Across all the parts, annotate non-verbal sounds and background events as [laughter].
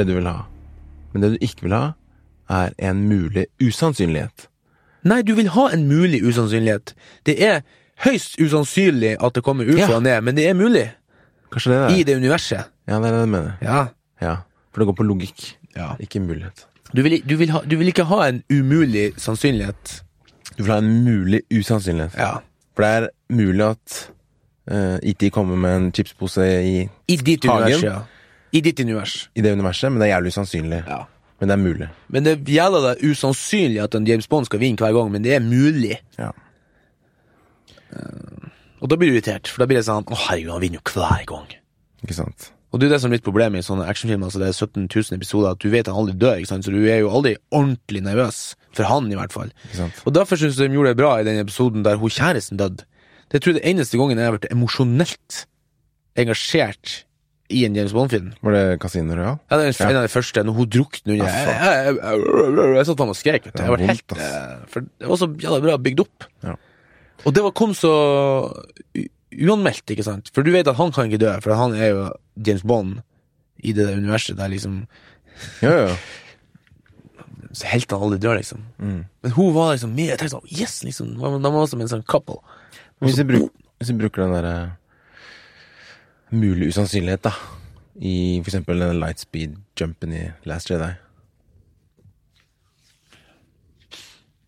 er det du vil ha. Men det du ikke vil ha, er en mulig usannsynlighet. Nei, du vil ha en mulig usannsynlighet. Det er høyst usannsynlig at det kommer ufoer Ja. ned, men det er mulig. Kanskje det det I er? det universet. Ja, det er det jeg mener. Ja. Ja. For det går på logikk, ja. ikke mulighet. Du, vil, du, vil ha, du vil ikke ha en umulig sannsynlighet. Du vil ha en mulig usannsynlighet. Ja. For det er mulig at uh, IT kommer med en chipspose i, I ditt Hagen. univers. I ditt univers. i det universet, men det er jævlig usannsynlig. Ja. Men det er mulig. Men det gjelder det usannsynlig at en James Bond skal vinne hver gang, men det er mulig. Ja. Og da blir du irritert, for da blir det sånn Å, herregud, han vinner jo hver gang. Ikke sant? Og det er det som er litt problemet i sånne actionfilmer, altså det er 17 000 episoder, at du vet han aldri dør, ikke sant, så du er jo aldri ordentlig nervøs. For han, i hvert fall. Ikke sant? Og derfor syns jeg de gjorde det bra i den episoden der hun kjæresten døde. Det tror jeg det eneste gangen jeg har vært emosjonelt engasjert i en James Bond-film. Var det Casino Royal? Ja, det er en av de første, når hun drukner under Jeg, jeg, jeg, jeg, satt faen og skrek. Det var helt eh, For det var så jævla bra bygd opp. Ja. Og det var, kom så uanmeldt, ikke sant? For du vet at han kan ikke dø, for han er jo James Bond i det universet der liksom Ja, ja. [laughs] så Heltene aldri dør, liksom. Mm. Men hun var liksom med. Jeg tenkte sånn, yes, liksom. De var som en sånn couple. Hvis vi, bruk, hvis vi bruker den derre mulig usannsynlighet, da, i for eksempel den lightspeed-jumpen i Last Jedi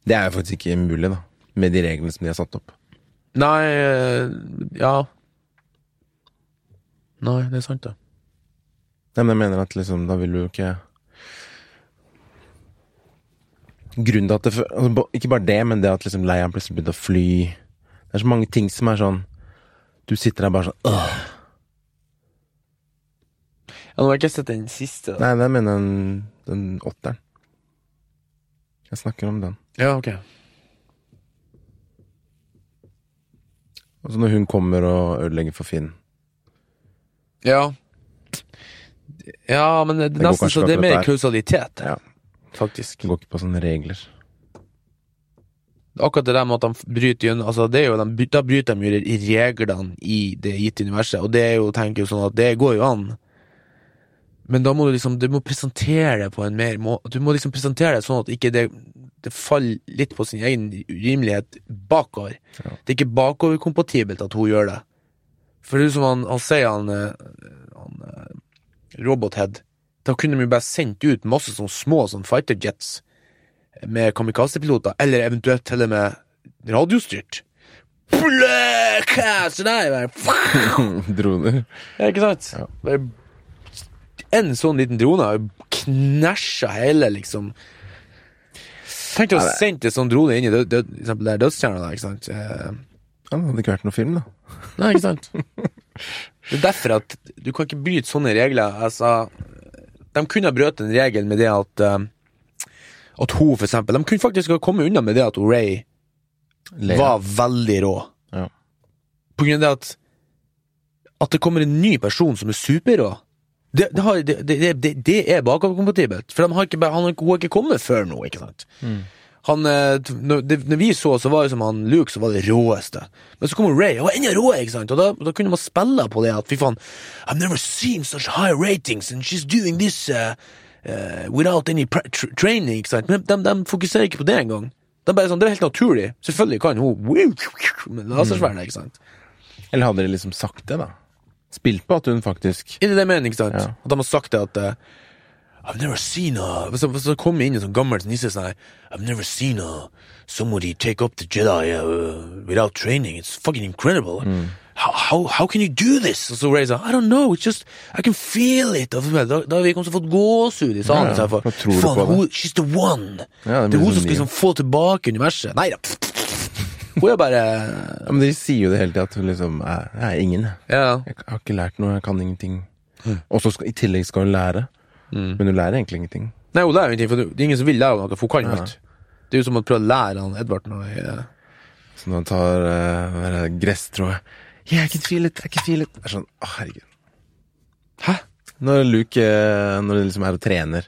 Det er jo faktisk ikke mulig, da, med de reglene som de har satt opp. Nei eh, Ja. Nei, det er sant, det. Nei, men jeg mener at liksom, da vil du jo ikke Grunnen til at det altså, Ikke bare det, men det at liksom leiren plutselig begynte å fly Det er så mange ting som er sånn Du sitter der bare sånn Åh. Ja, nå har jeg ikke sett den siste. Da. Nei, den mener den, den åtteren. Jeg snakker om den. Ja, ok. Altså når hun kommer og ødelegger for Finn. Ja. Ja, men det, går nesten kanskje så det er akkurat mer der. kausalitet, Ja. faktisk. Det går ikke på sånne regler. Akkurat det der med at de bryter gjennom altså det er jo, de, Da bryter de jo reglene i det gitte universet, og det er jo, tenker jeg sånn at det går jo an. Men da må du liksom Du må presentere det på en mer må, Du må liksom presentere det sånn at ikke det det faller litt på sin egen urimelighet bakover. Ja. Det er ikke bakoverkompatibelt at hun gjør det. For det er som han, han sier, han, eh, han eh, Robothead Da kunne de jo bare sendt ut masse sånne små sånn fighter jets med kamikaze-piloter, eller eventuelt til og med radiostyrt. Bløkast! Det er bare [laughs] Droner. Ja, ikke sant? Ja. Bare En sånn liten drone har knæsja hele, liksom Tenk å sende en sånn drone inn i død, død, der dødstjerna, ikke sant? Eh, Ja, det hadde ikke vært noen film, da. Nei, ikke sant? [laughs] Det er derfor at du kan ikke bryte sånne regler. Altså, de kunne ha brøt en regel med det at eh, At hun, for eksempel De kunne faktisk ha kommet unna med det at Ray Leia. var veldig rå. Ja. På grunn av det at At det kommer en ny person som er superrå. Det, det, har, det, det, er bakoverkompatibelt. For har ikke, han, har- ikke kommet før nå, ikke sant? Han, eh, når, når vi så, så var det som han Luke som var det råeste. Men så kom Ray, og var enda råere, ikke sant? Og da, da kunne man spille på det at fy faen, I've never seen such high ratings, and she's doing this uh, uh, without any training, ikke sant? Men de, de fokuserer ikke på det engang. De bare sånn, Det er helt naturlig. Selvfølgelig kan hun [laughs] lasersverdet, ikke sant? Eller hadde de liksom sagt det, da? Spilt på at hun faktisk Er det det jeg mener, ikke sant? Ja. At de har sagt det at uh, I've never seen a Så, så kom det inn en sånn gammel nisse sånn her, I've never seen a somebody take up the Jedi uh, without training. It's fucking incredible. Mm. How, how, how can you do this? Og så Ray sa I don't know, it's just I can feel it. Da, da har vi kommet til å få gåsehud i salen. Ja, ja. faen, det. hun- She's the one. Ja, det det er hun sånn som skal liksom få tilbake universet. Nei da. Hun er bare Ja, Men de sier jo det hele tida, at hun liksom er, jeg er ingen. jeg. Ja. Jeg har ikke lært noe, jeg kan ingenting. Og så i tillegg skal hun lære. Men hun lærer egentlig ingenting. Nei, hun lærer ingenting, for det er ingen som vil lære noe, for hun kan Ja. alt. Det er jo som å prøve å lære han Edvard noe. Ja. Så når han tar uh, gresstrået Yeah, I can feel it, I can feel it. Det er sånn, å herregud. Hæ? Når Luke eh, Når det liksom er og trener,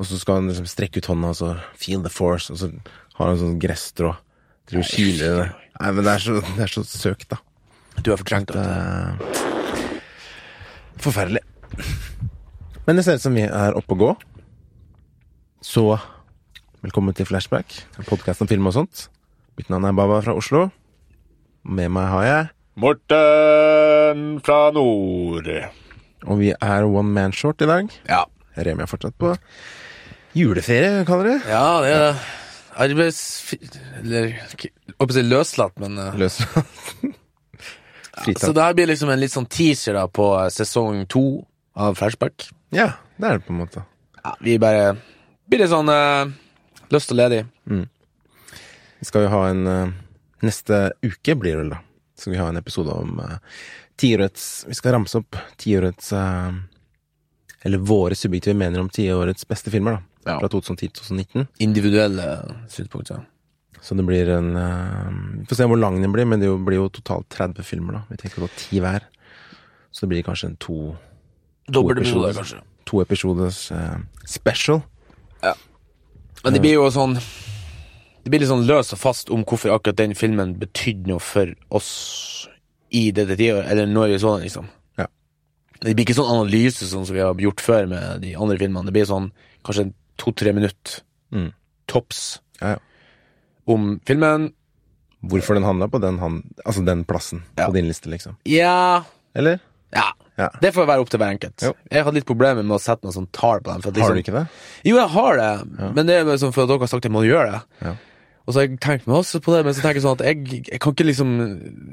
og så skal han liksom strekke ut hånda og så feel the force, og så har han sånn gresstrå. Driver å kile det. Nei, men det er så, det er så søkt, da. Du har fortrengt det. Det er forferdelig. Men det ser ut som vi er oppe og gå. Så velkommen til Flashback, en podkast om film og sånt. Mitt navn er Baba fra Oslo. Med meg har jeg Morten fra nord. Og vi er one man short i dag. Ja. Remi er fortsatt på juleferie, kaller det. Ja, det er arbeids... Eller jeg håper å løslatt, men uh, Løslatt. [laughs] Så det her blir liksom en litt sånn teaser da på eh, sesong to av Flashback. Ja, det er det på en måte. Ja, vi bare blir litt sånn uh, løst og ledig. Vi skal jo ha en uh, Neste uke blir det vel, da. Skal vi ha en episode om uh, tiårets Vi skal ramse opp tiårets uh, Eller våre subjektive meninger om tiårets beste filmer, da. Ja. Fra 2010-2019. Individuelle synspunkter. Så det blir en eh, Vi får se hvor lang den blir, men det blir jo totalt 30 filmer, da. Vi tenker på ti hver. Så det blir kanskje en to, Dobbeltepisode, kanskje. to episodes uh, special. Men det blir jo sånn Det blir litt sånn løs og fast om hvorfor akkurat den filmen betydde noe for oss i dette tiåret, eller når vi så den, liksom. Ja. Det blir ikke sånn analyse sånn som vi har gjort før med de andre filmene. Det blir sånn kanskje to-tre minutter Mm. tops Ja, ja. om filmen. Hvorfor den havna på den, han, altså den plassen Ja. på din liste, liksom. Ja Eller? Ja. Ja. Det får være opp til hver enkelt. Jo. Jeg hadde litt problemer med å sette noe sånn tall på. For at Har liksom, du ikke det? Jo, jeg har det, men det er liksom for at dere har sagt at jeg må gjøre det. Ja. Og så har jeg tenkt meg også på det, men så tenker jeg sånn at jeg, jeg kan ikke liksom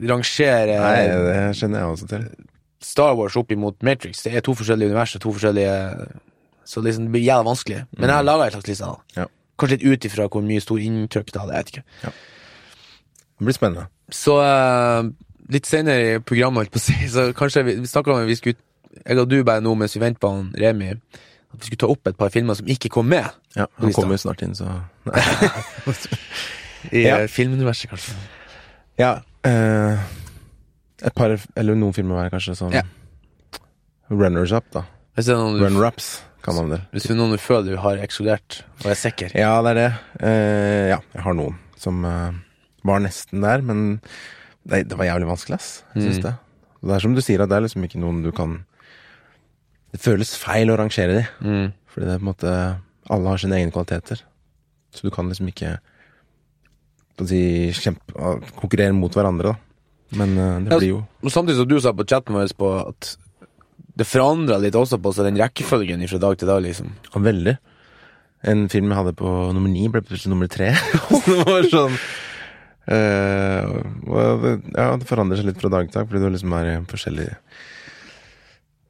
rangere Nei, det skjønner jeg også til. Star Wars opp imot Matrix. Det er to forskjellige universer, to forskjellige Så liksom, det blir jævla vanskelig. Men jeg har laga en slags liste. da. Ja. Kanskje litt ut ifra hvor mye stor inntrykk det hadde. Jeg vet ikke. Det blir spennende. Så uh, litt senere i programmet, holdt på å si, [laughs] så kanskje vi, vi snakka om at vi skulle Jeg og du bare nå mens vi venter på han Remi, at vi skulle ta opp et par filmer som ikke kom med Ja, Han kommer jo snart inn, så [laughs] i Ja. eh, filmuniverset, kanskje. Ja. Uh, et par, eller noen filmer hver, kanskje, sånn Ja. runners up, da. Er Runner-ups, kan man det. hvis er noen du føler du har ekskludert, og er sikker Ja, det er det. Uh, ja, jeg har noen som uh, var nesten der, men det, det var jævlig vanskelig, ass. Jeg syns Mm. det. Og Det er som du sier, at det er liksom ikke noen du kan Det føles feil å rangere de, mm. fordi det er på en måte Alle har sine egne kvaliteter. Så du kan liksom ikke si, kjempe, konkurrere mot hverandre, da. Men uh, det Ja, blir jo samtidig som du sa på chatten vår på at det forandra litt også på seg den rekkefølgen fra dag til dag, liksom. Ja, veldig. En film jeg hadde på nummer ni, ble plutselig nummer tre. [laughs] det var sånn uh, Ja, det forandrer seg litt fra dag til dag, fordi du liksom er i forskjellig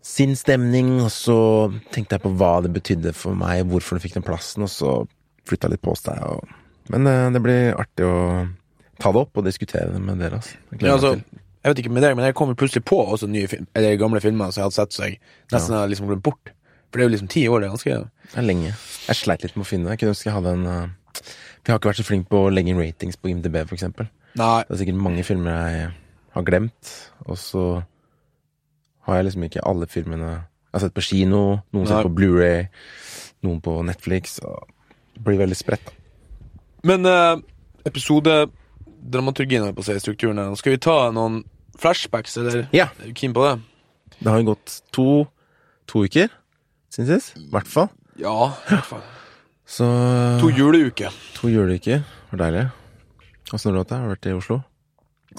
sinnsstemning, og så tenkte jeg på hva det betydde for meg, hvorfor du fikk den plassen, og så flytta litt på seg. Og... Men uh, det blir artig å ta det opp og diskutere det med dere. Altså. Ja, altså. Jeg vet ikke med deg, men jeg kommer plutselig på også nye film, eller gamle filmer som jeg hadde sett, så jeg nesten har liksom glemt bort. For det er jo liksom ti år, det er ganske Det er lenge. Jeg sleit litt med å finne det. Jeg kunne ønske jeg hadde en uh, jeg har ikke vært så flink på å legge inn ratings på IMDb, for eksempel. Nei. Det er sikkert mange filmer jeg har glemt, og så har jeg liksom ikke alle filmene Jeg har sett på kino, noen sett på Blu-ray, noen på Netflix, det blir veldig spredt. Men uh, episodedramaturgien, holdt jeg på å si, strukturen her, skal vi ta noen flashbacks, eller Ja. er du keen på det? Det har jo gått to, to uker siden sist, i hvert fall. Ja, i hvert fall. Så To juleuker. to juleuker. Var deilig. Åssen har du hatt det? Har du vært i Oslo?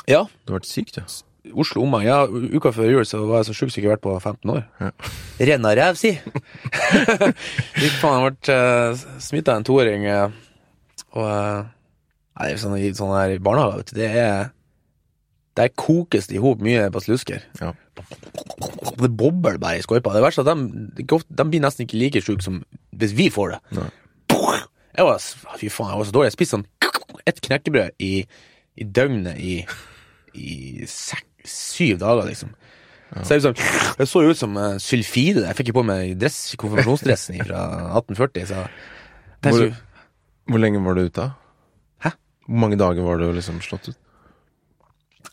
Ja. Du har vært syk, du. Oslo omgang. Ja, uka før jul så var jeg så sjuk som jeg ikke har vært på 15 år. Ja. Renna ræv, si! [laughs] Fy faen, jeg ble uh, smitta av en toåring. Uh, og uh, Nei, sånn, sånn her i barnehage, vet du, det er Der kokes det i hop mye basillusker. Ja. Det bobler bare i skorpa. Det verste er at de, de blir nesten ikke like sjuke som hvis vi får det. Nei. Jeg var, fy faen, jeg var så dårlig. Jeg spiste sånn ett knekkebrød i, i døgnet i, i sek, syv dager, liksom. Så jeg, sånn, jeg så ut som uh, sylfide. Jeg fikk jo på meg dress, konfirmasjonsdressen [laughs] fra 1840. Så Hvor, hvor lenge var du ute? Hæ? Hvor mange dager var du liksom slått ut?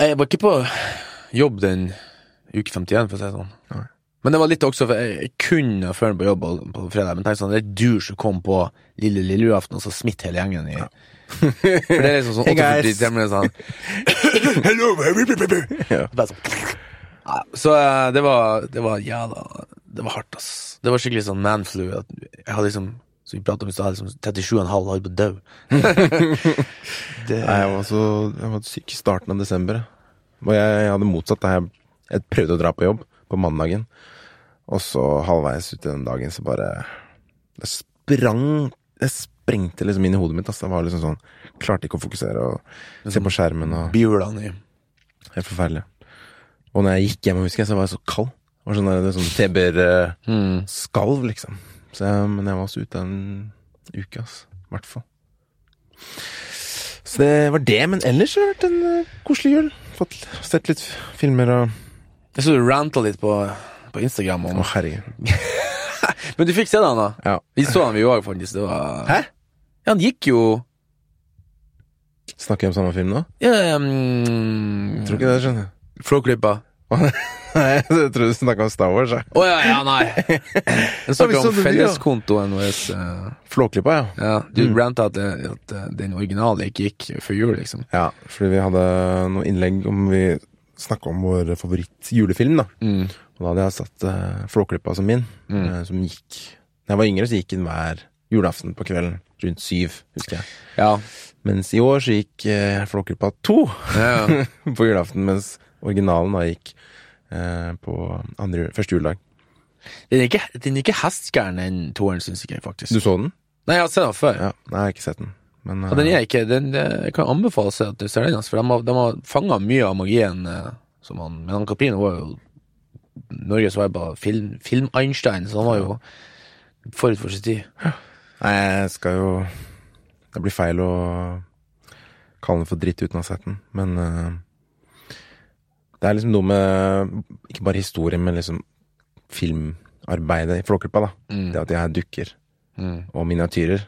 Jeg var ikke på jobb den uke 51, for å si det sånn. Nei. Men det var litt også, for jeg, kunne før på jobb på, fredag, men tenk sånn, det er du som kom på lille lille julaften, og så smitt hele gjengen i For det er liksom sånn [laughs] 48 guys. timer sånn [coughs] Hello, baby. [laughs] Ja. Sånn Så eh, det var Det var jævla det var hardt, ass. Det var skikkelig sånn manflu. Jeg hadde liksom, som vi pratet om i stad, liksom 37,5 holdt på dø. det, Nei, jeg var så Jeg var syk i starten av desember. Og jeg, jeg hadde motsatt. da Jeg, jeg prøvde å dra på jobb på mandagen, og så halvveis uti den dagen så bare Det sprang Det sprengte liksom inn i hodet mitt. Altså. Det var liksom sånn Klarte ikke å fokusere og se på skjermen og Bihulene i Helt forferdelig. Og når jeg gikk hjem, husker jeg, så var jeg så kald. Det var sånn, der- det uh, mm. liksom. Så jeg, men jeg var også ute en uke, ass. I hvert fall. Så det var det. Men ellers har det vært en uh, koselig jul. Fått sett litt filmer og Jeg så du ranta litt på, på Instagram om Å, herregud. [laughs] Men du fikk se den, da? Ja. Vi så den vi òg, faktisk. Det var Hæ? Ja, han gikk jo Snakker vi om samme film nå? ja, um, Tror ikke det, skjønner du. Flåklypa. Nei, [laughs] jeg trodde du snakka om Star Wars. Å oh, ja, ja, nei! [laughs] Jeg Ja, så om ja. felleskontoen vår. Uh, Flåklypa, ja. Ja, du Mm. ranta at, at eh, den originale ikke gikk før jul, liksom. Ja, fordi vi hadde noen innlegg om vi snakka om vår favoritt-julefilm, da. Mm. Og da hadde jeg satt uh, Flåklypa som min, Mm. uh, som gikk Da jeg var yngre, så gikk den hver julaften på kvelden. Rundt syv, husker jeg. Ja. Mens i år så gikk uh, Flåklypa to ja. [laughs] på julaften, mens originalen da gikk eh, på andre, første juledag. Den er ikke, den er ikke hestgæren, den toeren, syns jeg, faktisk. Du så den? Nei, jeg har sett den før. Ja. Nei, jeg har ikke sett den. Men Og den eh, er ikke den, det- Jeg kan anbefale seg at du ser den, for de har, de har fanga mye av magien eh, som han Men han Caprino var jo Norges var på film, film-Einstein, så han var jo forut for sin tid. Nei, jeg skal jo Det blir feil å kalle den for dritt uten å ha sett den, men eh, Det er liksom noe med ikke bare historien, men liksom filmarbeidet i Flåklypa, da. Mm. Det at de er dukker Mm. og miniatyrer.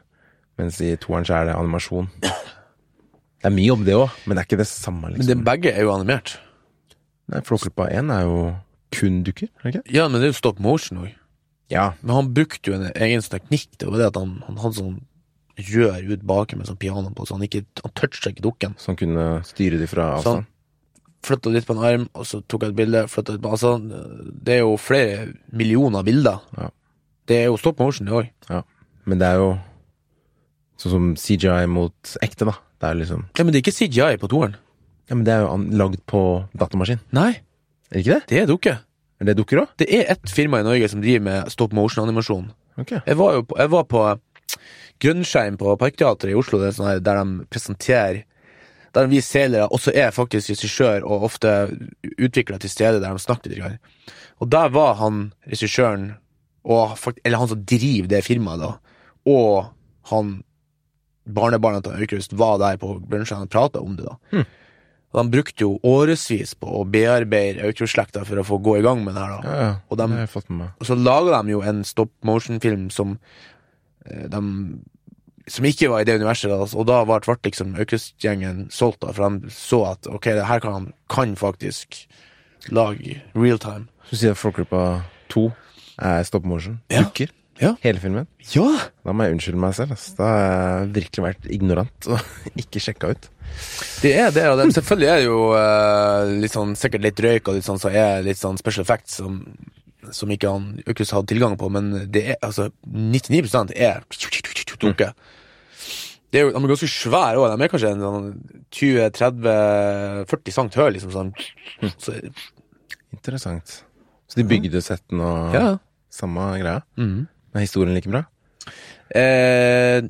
Mens i toeren så er det animasjon. Det er mye jobb, det òg, men det er ikke det samme, Men liksom. det, begge er jo animert. Nei, Flåklypa 1 er jo kun dukker, er det ikke? Ja, men det er jo stop motion òg. Ja. Men han brukte jo en egen teknikk. Det var det at han, han hadde sånn rør ut baki med sånn piano på, så han ikke Han toucha ikke dukken. Så han kunne styre de fra avstand. Flytta litt på en arm, og så tok jeg et bilde. Flyttet litt på, altså, det er jo flere millioner bilder. Ja. Det er jo stop motion, det òg. Men det er jo sånn som CGI mot ekte, da. Det er liksom Ja, men det er ikke CGI på toeren. Ja, men det er jo lagd på datamaskin. Nei, Er det ikke det? det er dukke. Er det dukker òg? Det er ett firma i Norge som driver med stop motion-animasjon. Ok. Jeg var jo på, jeg var på Grønnskjerm på Parkteatret i Oslo, det sånn der de presenterer Der vi selere også er faktisk regissør og ofte utviklere til stede der de snakker grann. Og der var han regissøren, eller han som driver det firmaet, da, og han barnebarnet til Aukrust var der på brunsjen og prata om det, da. Mm. Og de brukte jo årevis på å bearbeide Aukrust-slekta for å få gå i gang med det her, da. Ja, ja. Og meg. Og så laga de jo en stop motion-film som eh, de Som ikke var i det universet, da, og da ble liksom Aukrust-gjengen solgt, da, for de så at ok, det her kan, kan faktisk lage real time. Så sier Flåklypa 2 er stop motion. Ja. Dukker. Ja. Hele filmen. Ja! Da må jeg unnskylde meg selv. Altså. Da har jeg virkelig vært ignorant og [laughs] ikke sjekka ut. Det er det, og det, selvfølgelig er det jo uh, litt sånn, sikkert litt røyk og litt sånn, så er litt sånn special effects som, som ikke han Aukrust hadde tilgang på, men det er altså 99 er dukke. Det er jo, de er ganske svære òg. De er kanskje sånn 20-30-40 cent høy, liksom sånn. Så, Interessant. Så de bygde setten og ja. samme greia? Mm. Er historien like bra? Eh,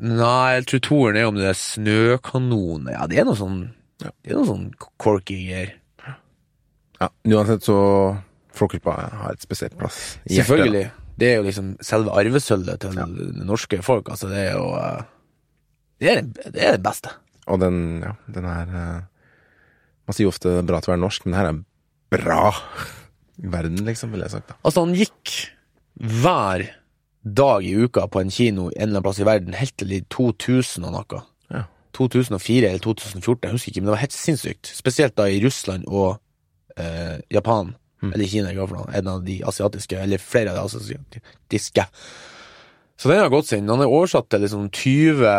nei, jeg tror toeren er om det er snøkanon Ja, det er noe sånn Ja. Det er noe sånn corky greier. Ja, Uansett så Flåklypa har et spesielt plass i hjertet. Selvfølgelig. Det er jo liksom selve arvesølvet til det norske folk. Altså, det er jo eh, det, er, det er det beste. Og den, ja, den er eh, Man sier jo ofte bra til å være norsk, men det her er bra i verden, liksom, ville jeg sagt. da. Altså, han gikk hver dag i uka på en kino en eller annen plass i verden helt til i 2000 og noe. Ja. 2004 eller 2014, jeg husker ikke, men det var helt sinnssykt. Spesielt da i Russland og eh, Japan, Mm. eller noe, en av de asiatiske, eller flere av de asiatiske. Så den har gått sin. Han er oversatt til liksom 20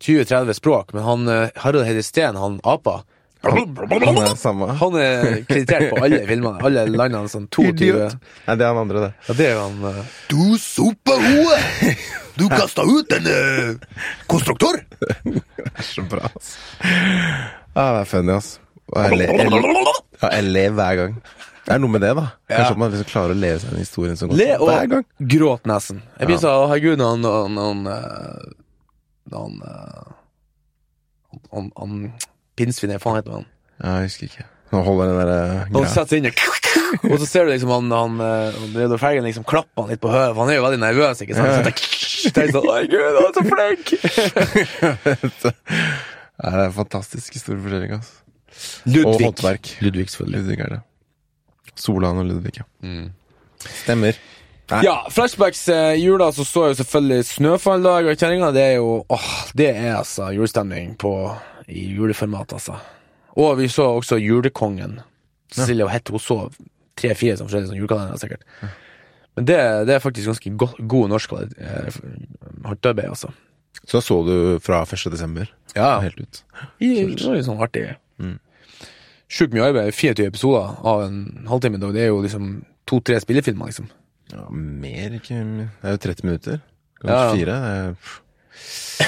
20-30 språk, men han eh, Harald Heide Steen, han apa, Han er samme. Han er kreditert på alle filmene. Alle landene. Sånn 22 Idiot. Nei, det er han andre, det. Ja, det er han uh... Du sopa! Du kasta ut en uh, konstruktør! [laughs] Det er så bra, ass. Ja, det er funny, ass. Og jeg jeg, ler- hver gang. Det er noe med det, da. Kanskje Ja. man liksom klarer å leve seg inn i historien så godt. Le og Hver gang. gråt nesten. Jeg blir Ja. sånn, herregud, han han eh, Når han eh, Han, han Pinnsvin, hva faen heter han? Ja, jeg husker ikke. Nå holder den der Han setter inn [laughs] og så ser du liksom han, han, eh, han Felgen liksom klapper han litt på høyet, for han er jo veldig nervøs, ikke sant? Så [laughs] tenker sånn, oi gud, han er så flink! [laughs] Det er en fantastisk historiefortelling, ass. Og Ludvig. håndverk. Ludvig, selvfølgelig. Ludvig er det. Solan og Ludvig, ja. Stemmer. Nei. Ja, flashbacks eh, jula, så så jeg jo selvfølgelig Snøfalldag og kjerringa. Det er jo åh, det er altså julestemning på, i juleformat, altså. Og vi så også Julekongen. Cecilie og Hette, hun så tre-fire som forskjellige sånn julekalendere, sikkert. Men det, det er faktisk ganske go god norsk eh, håndarbeid, altså. Så da så du fra 1. desember Ja, helt ut. I, det var jo sånn artig. Sjukt mye arbeid. 24 episoder av en halvtime. Det er jo liksom to-tre spillefilmer, liksom. Ja, mer, ikke Det er jo 30 minutter. Ja. Fire. Er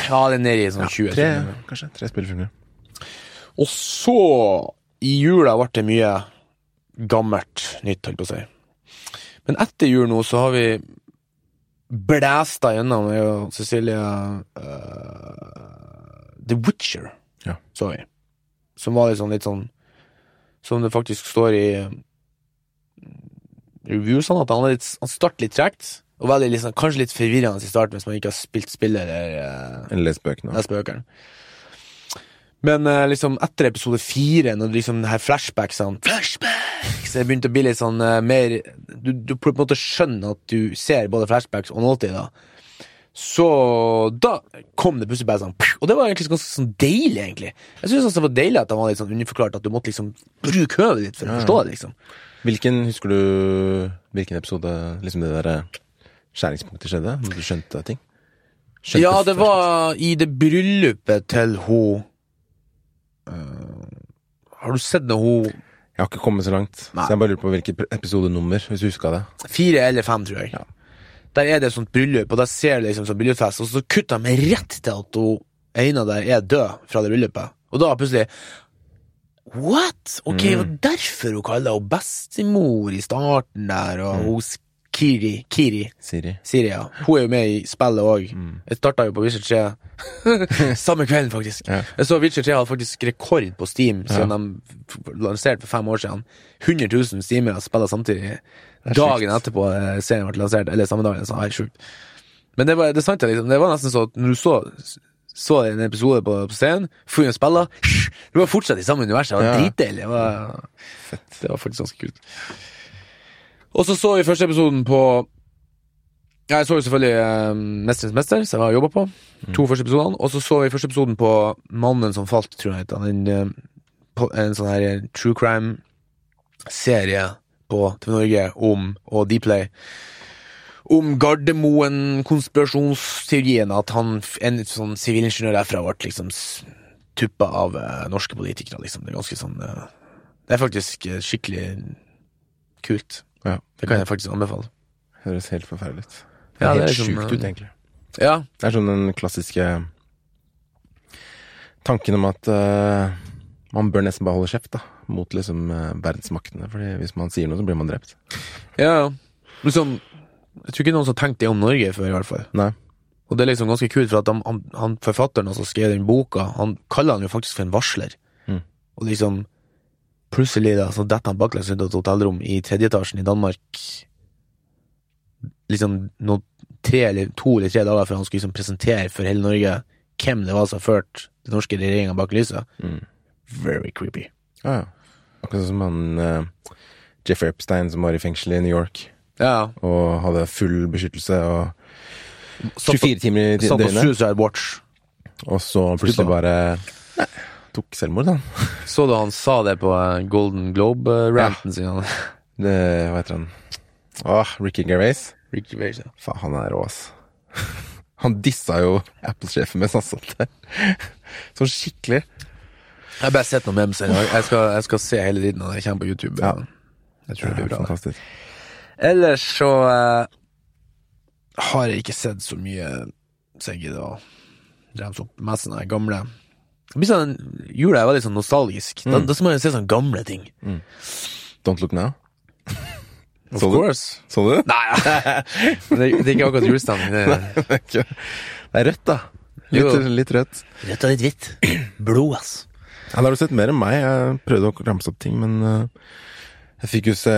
Ja, det er nede i sånn 20. tre, kanskje. Tre spillefilmer. Og så, i jula, ble det mye gammelt nytt, holdt på å si. Men etter jul nå, så har vi blæsta gjennom, Cecilie uh, The Witcher, Ja. så vi. Som var sånn, litt sånn Som det faktisk står i øh, reviewsene, at han, litt, han starter litt tregt. Og veldig liksom, kanskje litt forvirrende i starten hvis man ikke har spilt spillet eller uh, bøkene. lest bøkene. Men uh, liksom etter episode fire, når liksom her flashbacksene Flashbacks! Det begynte å bli litt sånn uh, mer du, du på en måte skjønner at du ser både flashbacks og nåtid, da. Så da kom det plutselig bare sånn Og det var egentlig ganske sånn deilig, egentlig. Jeg syns det var deilig at det var litt sånn underforklart, at du måtte liksom bruke høvet ditt for å forstå det, liksom. Hvilken, husker du hvilken episode liksom det der eh, skjæringspunktet skjedde? Når du skjønte ting? Skjønte Ja, det var i det bryllupet til hun uh, Har du sett når hun Jeg har ikke kommet så langt, Nei. så jeg bare lurer på hvilket episodenummer, hvis du huska det. Fire eller fem, tror jeg. Ja. Der er det et sånt bryllup, og der ser det liksom sånn bryllupsfest, og så kutter de rett til at hun ene der er død fra det bryllupet. Og da plutselig What?! Ok, det var derfor hun kaller henne bestemor i starten der, og hun s- Kiri, Kiri, Siri. Siri, ja. Hun er jo med i spillet òg. Jeg starta jo på Witcher 3 [laughs] samme kvelden, faktisk. Ja. Jeg så Witcher 3 hadde faktisk rekord på Steam siden de lanserte for fem år siden. 100 000 steamere spiller samtidig. Dagen sjukt. etterpå eh, serien ble lansert, eller samme dagen. Så, sjukt. Men det var det sant, liksom. Det var nesten så at når du så så en episode på, på scenen, får jo spille Du var fortsatt i samme univers. Det var Ja. dritdeilig. Det var, det var faktisk ganske kult. Og så så vi første episoden på ja, Jeg så jo selvfølgelig eh, Mesterens mester, som jeg har jobba på. To første episodene. Og så så vi første episoden på Mannen som falt, tror jeg. En, eh, en sånn her true crime-serie på TV Norge om, og Dplay, om Gardermoen-konspirasjonsteorien. At han, en sånn sivilingeniør derfra ble liksom tuppa av eh, norske politikere, liksom. Det er ganske sånn eh, Det er faktisk eh, skikkelig kult. Ja. Det kan jeg faktisk anbefale. Høres helt forferdelig ut. Det Ja, er det er helt liksom, sjukt eh, ut, egentlig. Ja, Det er sånn den klassiske tanken om at man bør nesten bare holde kjeft, da. Mot liksom eh, verdensmaktene. Fordi hvis man sier noe, så blir man drept. ja. Liksom, jeg tror ikke noen som har tenkt det om Norge før, i hvert fall. Nei. Og det er liksom ganske kult, for at han, han, forfatteren som skrev den boka, han kaller han jo faktisk for en varsler. Mm. Og liksom, plutselig da, så detter han baklengs av et hotellrom i tredje etasjen i Danmark, liksom no, tre eller to eller tre dager før han skulle liksom presentere for hele Norge hvem det var som førte den norske regjeringa bak lyset. Mm. Very creepy. Ja, ja. Akkurat som han uh, Jeff Epstein som var i fengsel i New York Ja. og hadde full beskyttelse og 24 timer i satt på. Suicide Watch. Og så plutselig bare nei, tok selvmord, da. [laughs] Så du han sa det på eh, Golden Globe-ranten sin? Det, hva heter han? Åh, Ricky Gervais. Ricky Gervais, ja. Faen, han er rå, ass. [laughs] Han dissa jo Apple-sjefen mens han satt der. [laughs] Sånn skikkelig. Jeg har bare sett noen memes. Jeg, jeg, skal, jeg skal se hele tiden når jeg kommer på YouTube. Ja. Jeg tror det blir bra. Fantastisk. Ellers så eh, har jeg ikke sett så mye så jeg gidder å remse opp mest sånne gamle det blir sånn, Jula er veldig sånn nostalgisk. Da, Mm. da skal man jo se sånne gamle ting. Don't look now. Of Så du? course. Så du Nei, [laughs] Nei, det, det er ikke akkurat julestemning. Det er Det er ikke- det er rødt, da. Jo. Litt, litt rødt. rødt og litt hvitt. Blod, ass. Ja, da har du sett mer enn meg. Jeg prøvde å ramse opp ting, men eh, jeg fikk jo se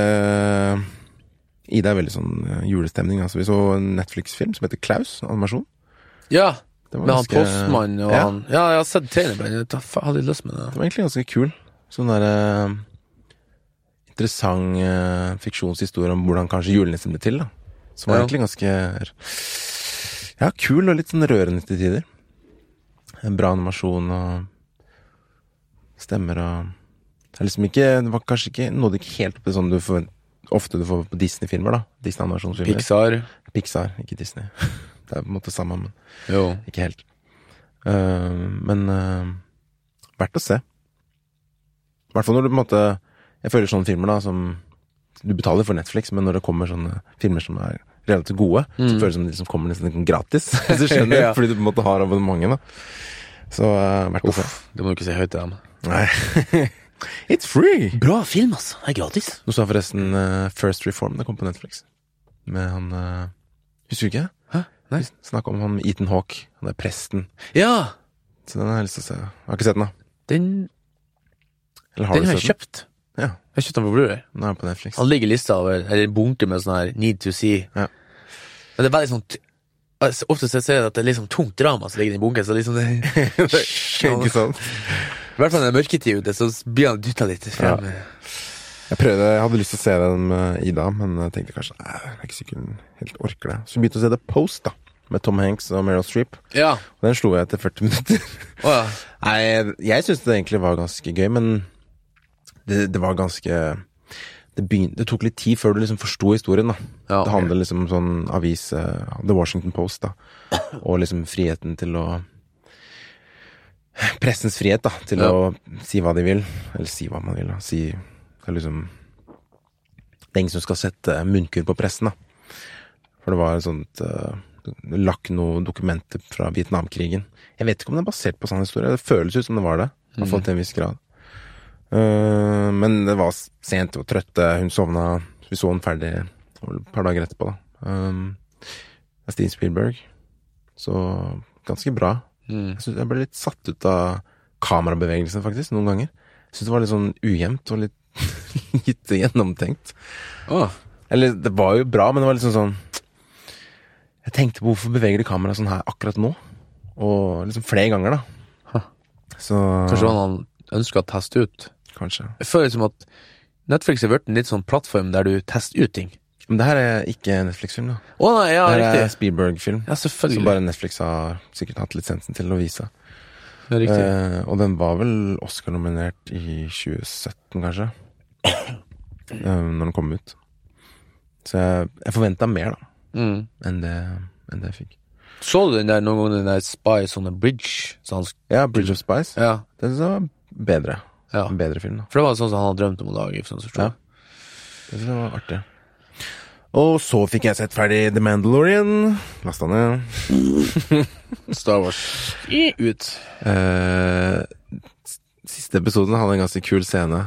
Ida er veldig sånn eh, julestemning. Altså, vi så en Netflix-film som heter Klaus, animasjon. Ja, med ganske... han postmannen postmann og ja, han Ja, jeg har sett på. Jeg hadde lyst med det. Det var egentlig ganske kul. Sånn derre interessant uh, fiksjonshistorie om hvordan kanskje julenissen ble til, da. Som var Ja. egentlig ganske Ja, kul og litt sånn rørende til tider. En bra animasjon og stemmer og Det er liksom ikke Det var kanskje ikke Nådde ikke helt opp til sånn du får ofte du får på Disney-filmer, da. Disney-animasjonsfilmer. Pixar. Pixar, ikke Disney. [laughs] Det er på en måte samme, men Jo. ikke helt. Uh, men uh, verdt å se. I hvert fall når du på en måte Jeg føler sånne filmer da som Du betaler for Netflix, men når det kommer sånne filmer som er relativt gode, så Mm. føles det som de liksom kommer nesten gratis. [laughs] Hvis du skjønner? Ja. Fordi du på en måte har abonnementet. Så uh, verdt å se. Det må du ikke si høyt til dem. Nei. [laughs] It's free! Bra film, altså. Det er gratis. Nå sa forresten uh, First Reform. Det kom på Netflix. Med han uh, Husker du ikke? Hæ? Nei. Snakk om han Ethan Hawke. Han er presten. Ja! Så den har jeg lyst til å se. Jeg har ikke sett den, da. Den, Eller har den du har jeg den? kjøpt. Ja. Jeg har kjøpt den på Blu-ray. Nå er på Netflix. Han ligger i lista over Eller en bunke med sånn her Need to see. Ja. Men det er veldig sånn t- altså, Ofte så ser jeg at det er litt sånn tungt drama som ligger i den bunken. Så liksom det, [laughs] ikke sant? [laughs] I hvert fall når det er mørketid ute, så blir han dytta litt frem. Jeg prøvde, jeg hadde lyst til å se den med Ida, men jeg tenkte kanskje nei, jeg er ikke sikkert hun helt orker det. Så vi begynte å se The Post, da. Med Tom Hanks og Meryl Streep. Ja. Og den slo jeg etter 40 minutter. Oh, ja. [laughs] Nei, jeg syns det egentlig var ganske gøy, men det, det var ganske det, begynte, det tok litt tid før du liksom forsto historien, da. Ja, okay. Det handler liksom om sånn avis uh, The Washington Post, da. Og liksom friheten til å Pressens frihet, da, til Ja. å si hva de vil. Eller si hva man vil, da. Si liksom Det er ingen som skal sette munnkurv på pressen, da. For det var et sånt uh, Lagt noen dokumenter fra Vietnamkrigen. Jeg vet ikke om det er basert på sånn historie. Det føles ut som det var det. I hvert fall til en viss grad. Uh, men det var sent, og trøtte, hun sovna. Vi så den ferdig et par dager etterpå, da. Um, det er Spielberg. Så ganske bra. Mm. Jeg, synes jeg ble litt satt ut av kamerabevegelsen, faktisk, noen ganger. Jeg syns det var litt sånn ujevnt og litt [laughs] lite gjennomtenkt. Oh. Eller det var jo bra, men det var liksom sånn Jeg tenkte på hvorfor beveger de kameraet sånn her akkurat nå? Og liksom flere ganger, da. Huh. Så Kanskje han ønska å teste ut. Kanskje. Jeg føler som at Netflix har blitt en litt sånn plattform der du tester ut ting. Men det her er ikke Netflix-film, da. Å nei, ja, det her er riktig. Spielberg-film. Ja, selvfølgelig Som bare Netflix har sikkert hatt lisensen til å vise. Ja, riktig. Eh, og den var vel Oscar-nominert i 2017, kanskje. [coughs] Eh, når den kom ut. Så jeg, jeg forventa mer, da, Mm. enn det, enn det jeg fikk. Så du den der noen gang, den der Spice on a Bridge? Så Ja, Bridge of Spice. ja, Den synes jeg var bedre. ja. En bedre film, da. For det var sånn som han hadde drømt om å lage. Sånn Ja. Det synes jeg var artig. Og så fikk jeg sett ferdig The Mandalorian. Lasta ned. [laughs] Star Wars ut. Eh, siste episoden hadde en ganske kul scene.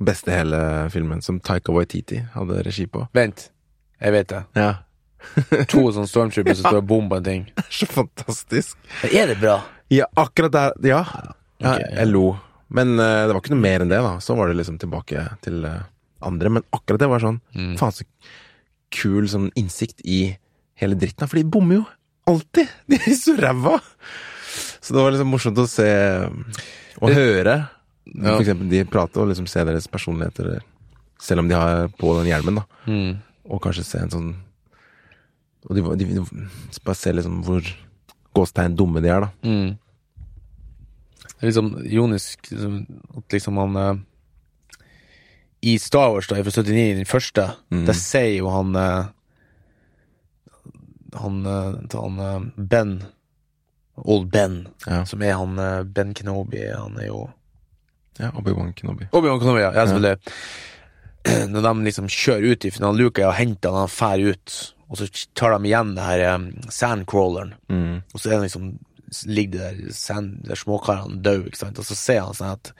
Beste hele filmen, som Taika Waititi hadde regi på. Vent, jeg vet det. Ja. [laughs] To sånne stormtroopers som står og bomber ting. [laughs] Det er så fantastisk. Er det bra? Ja, akkurat der Ja. ja okay, ja. jeg lo. Men uh, det var ikke noe mer enn det, da. Så var det liksom tilbake til uh, andre. Men akkurat det var sånn Mm. Faen, så kul sånn innsikt i hele dritten. For de bommer jo alltid! [laughs] De er så ræva! Så det var liksom morsomt å se og høre. Ja. For eksempel de prate og liksom se deres personligheter, selv om de har på den hjelmen, da. Mm. Og kanskje se en sånn Og de, de, de, bare se liksom hvor gåstegn dumme de er, da. Mm. Det er liksom ironisk liksom, at liksom han eh, I Star Wars, da, fra 79, den første, Mm. der sier jo han eh, Han, eh, han eh, Ben Old Ben, Ja. som er han Ben Kenobi, han er jo Ja, Obi-Wan Kenobi. Obi-Wan Kenobi, ja. ja selvfølgelig. [clears throat] Når de liksom kjører ut i finaleluka og henter han fær ut, og så tar de igjen det her um, sandcrawleren, Mm. og så er det liksom ligger det der, sand, de der småkarene døde, ikke sant, og så ser han sånn at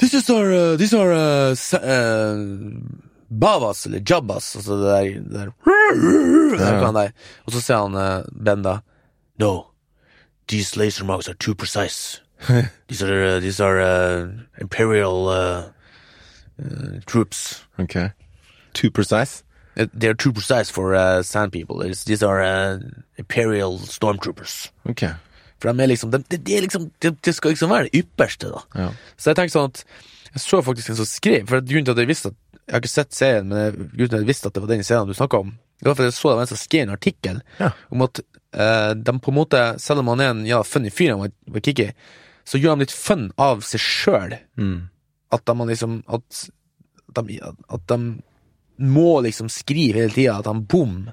This is our, uh, these are uh, uh, Babas, eller Jabbas, altså det der, det der, Ja. der. Og så ser han uh, Ben da No, these laser marks are too precise. [laughs] these are, uh, these are uh, imperial uh, uh, troops. Ok. Too precise? They're too precise for sand people. It's, these are imperial stormtroopers. Ok. For de er liksom, de, de, de er liksom det, de skal liksom være det ypperste, da. Ja. Så jeg tenkte sånn at Jeg så faktisk en som skrev For grunnen til at jeg visste at Jeg har ikke sett serien, men jeg, grunnen til at jeg visste at det var den serien du snakka om, det var fordi jeg så det var en som skrev en artikkel Ja. om at eh, de på en måte, selv om han er en ja, funny fyr, han var, var kicky, så gjør han litt fun av seg sjøl. Mm. At de liksom At, at, de, at de må liksom skrive hele tida at han bom.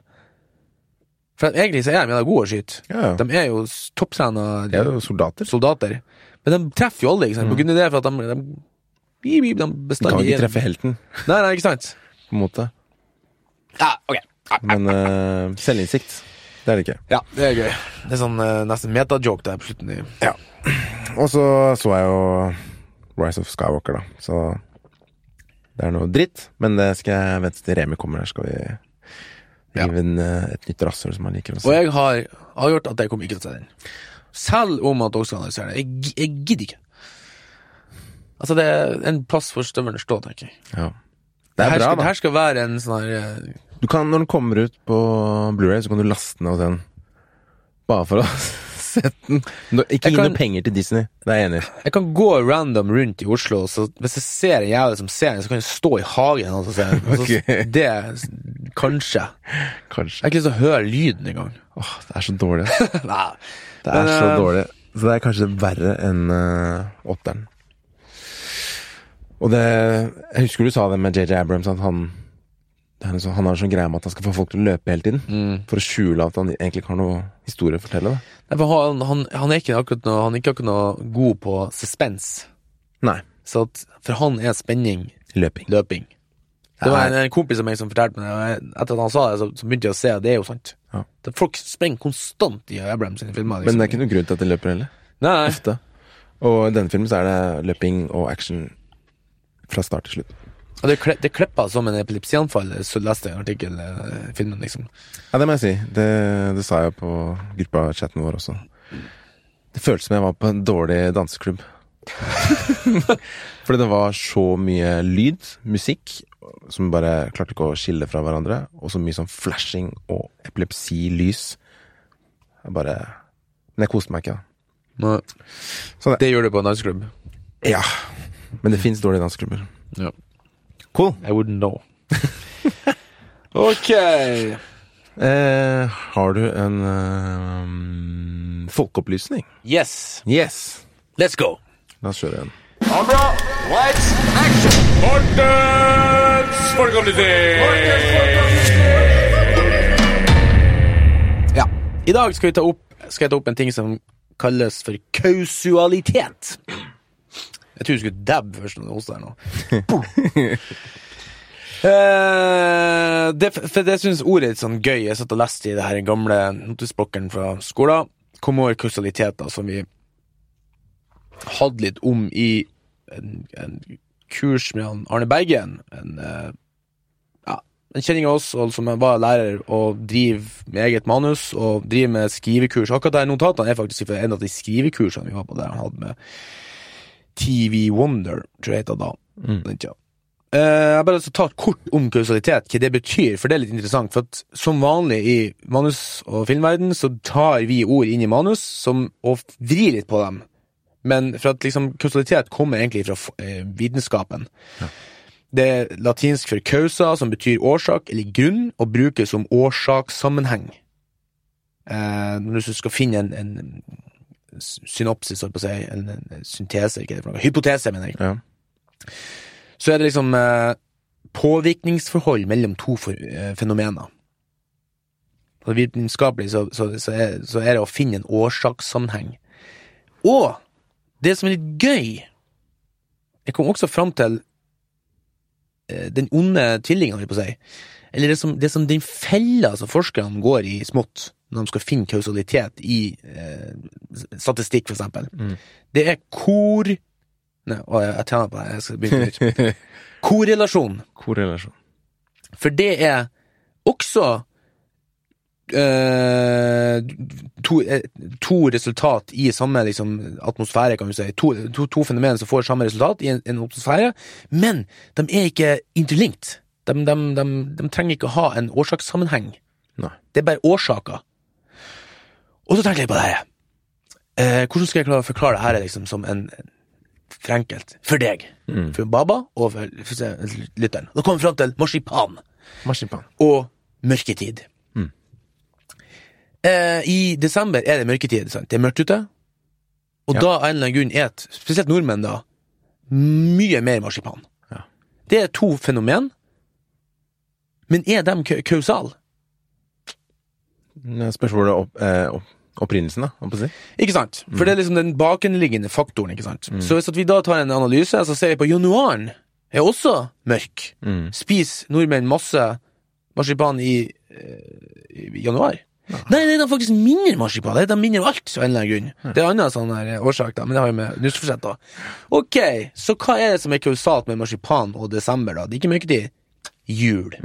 For egentlig så er de jævla gode å skyte. Ja. De er jo topptrena De er jo soldater. soldater. Men de treffer jo alle, ikke sant? På grunn av det, for at de, de, de, de De kan ikke treffe helten, Nei, nei, ikke sant? på en måte. Ja, ok. Men uh, selvinnsikt, det er det ikke. Ja, det er gøy. Det er sånn uh, nesten metajoke der på slutten. Ja. Og så så jeg jo Rise of Skywalker, da. Så det er noe dritt, men det skal jeg vente til Remi kommer. Her skal vi rive en, eh, et nytt rasshøl som han liker å Og jeg har avgjort at jeg kommer ikke til å se den. Selv om at dere skal analysere det. Jeg, jeg gidder ikke. Altså, det er en plass for støvelen å stå, tenker jeg. Ja. Det Det er her, bra, skal, da. her skal være en sånn her eh, Du kan, når den kommer ut på Blu-ray, så kan du laste den av den. Bare for å sette den. No, Ikke gi noe penger til Disney, det er jeg enig i. Jeg kan gå random rundt i Oslo, så hvis jeg ser en jævel som ser den, så kan jeg stå i hagen og se den. Okay. Det Kanskje. Kanskje. Jeg har ikke lyst til å høre lyden engang. Åh, det er så dårlig. [laughs] Nei. Det er Men, så eh, dårlig. Så det er kanskje verre enn uh, åtteren. Og det Jeg husker du sa det med JJ Abrams, at han sånn, Han har en sånn greie med at han skal få folk til å løpe hele tiden. Mm. For å skjule at han egentlig ikke har noe historie å fortelle. Da. Han, han, han er ikke akkurat noe, han er ikke akkurat noe god på suspens. Nei. Så at for han er spenning Løping. løping. Det var en, en kompis av meg som fortalte meg det, etter at han sa det, så, så begynte jeg å se at det er jo sant. Ja. Folk sprenger konstant i sine filmer. Men Liksom. det er ikke noe grunn til at de løper heller. Nei. Ofte. Og i denne filmen så er det løping og action fra start til slutt. Og det, kle- det klippa som en epilepsianfall, så leste jeg en artikkel i filmen, liksom. Ja, det må jeg si. Det, det sa jeg på gruppa-chatten vår også. Det føltes som jeg var på en dårlig danseklubb. [laughs] Fordi det var så mye lyd, musikk, som bare klarte ikke å skille fra hverandre. Og så mye sånn flashing og epilepsilys. Jeg bare Men jeg koste meg ikke, da. Det- det gjør du på en danseklubb. Ja. Men det fins dårlige danseklubber. Ja. Cool. I wouldn't know. [laughs] ok. Eh, har du en eh, folkeopplysning? Yes. Yes. Let's go. La oss kjøre en. Kamera, lights, action! Mortens Ja. I dag skal, vi ta opp, skal jeg ta opp en ting som kalles for kausualitet. Jeg tror du skulle dabbe først når du hoster nå. Uh, det, for det synes ordet er litt sånn gøy. Jeg satt og leste i det her gamle notisblokken fra skolen. Kommer over kausaliteter som vi hadde litt om i en, en kurs med han Arne Bergen. En, uh, ja, en kjenning av oss og som var lærer og driver med eget manus og driver med skrivekurs. Akkurat de notatene er faktisk fra en av de skrivekursene vi var på der han hadde med TV Wonder, tror jeg det heter da. Mm. Uh. Jeg bare lyst til å ta kort om kausalitet, hva det betyr, for det er litt interessant. For at som vanlig i manus- og filmverden, så tar vi ord inn i manus som, og vrir litt på dem. Men for at liksom kausalitet kommer egentlig fra uh, vitenskapen. Det er latinsk for causa, som betyr årsak eller grunn, og brukes som årsakssammenheng. Uh, når du skal finne en, en synopsis, holdt på å si, en, en syntese, ikke det for noe, hypotese, mener jeg Ja. så er det liksom eh, påvirkningsforhold mellom to for, eh, fenomener. Og Vitenskapelig så, så, så, er, så er det å finne en årsakssammenheng. Og det som er litt gøy, jeg kom også fram til eh, den onde tvillingen, holdt jeg på å si. Eller det som, det som den fella som forskerne går i smått, når de skal finne kausalitet i eh, statistikk, for eksempel. Det er kor... Nei, å, jeg, jeg tjener på det, jeg skal begynne på nytt. [laughs] Korrelasjon. Korrelasjon. For det er også eh, to, eh, to resultat i samme liksom, atmosfære, kan vi si. To, to, to fenomener som får samme resultat i en, en atmosfære, men de er ikke interlinkt. De, de, de, de trenger ikke å ha en årsakssammenheng. Nei. Det er bare årsaker. Og så tenker jeg på det her. Eh, hvordan skal jeg klare å forklare det her liksom, som en for enkelt for deg, for Baba og for, for lytteren? Da kommer vi fram til marsipan Marsipan. og mørketid. Eh, I desember er det mørketid, sant? det er mørkt ute. Og Ja. da av en eller annen grunn et, spesielt nordmenn da, mye mer marsipan. Ja. Det er to fenomen, men er de ka- kausale? Spørs hvor det opp, eh, opp, opprinnelsen, da, Om å si. Ikke sant? For det er liksom den bakenliggende faktoren, ikke sant? Så hvis at vi da tar en analyse, så ser vi på januaren er også mørk. Spis nordmenn masse marsipan i, eh, i januar? Nei, det er faktisk mindre marsipan. Det er mindre alt, av en eller annen grunn. Det er annen sånn her årsak, da, men det har jo med nyttårsforsett, da. Ok, så hva er det som er kausalt med marsipan og desember, da? Det er ikke mørketid. Jul.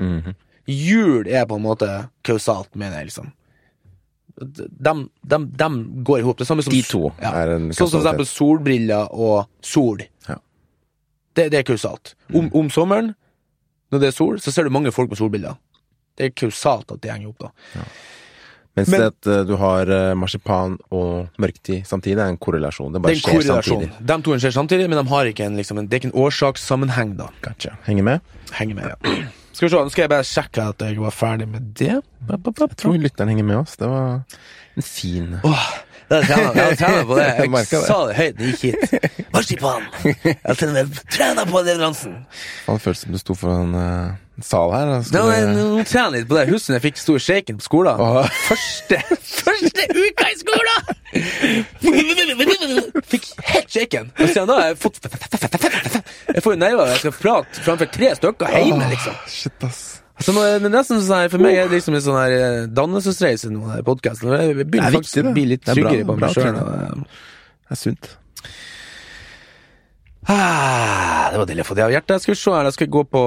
Jul er på en måte kausalt, mener jeg, liksom. De, de, de går i hop. Det samme som De to er en Sånn som for eksempel solbriller og sol. Ja. Det, det er kausalt. Om, om sommeren, når det er sol, så ser du mange folk med solbriller. Det er kausalt at det henger opp, da. Mens Men- det at eh, du har eh, marsipan og mørketid samtidig, er en korrelasjon. Det Det bare en skjer samtidig. De to skjer samtidig, men de har ikke en, liksom, en, det er ikke en årsakssammenheng, da. Gotcha. Henger med? Henger med, ja. Skal vi se, nå skal jeg bare sjekke at jeg var ferdig med det. Jeg tror lytteren henger med oss. Det var en fin Åh, det [laughs] jeg jeg på det. Jeg det. sa det høyt da jeg gikk hit. Marsipan! Jeg med på leveransen. Faen, Det føltes som du sto foran eh, sal her. da. Nå tjener jeg jeg litt på det. Husk når jeg fikk stor shaken på skolen? Åh. Første, første uka i skolen! Fikk helt shaken. Og siden da har jeg fått Jeg får jo nerver jeg skal prate framfor tre stykker hjemme, liksom. Shit, ass. Så nå er nesten sånn her, For meg er det liksom en sånn her eh, dannelsesreise nå, den podkasten. Jeg Det begynner er faktisk å det. bli litt er tryggere på meg sjøl. Det er sunt. Ah, det var deilig å få det av hjertet. Skal vi se her, da skal jeg gå på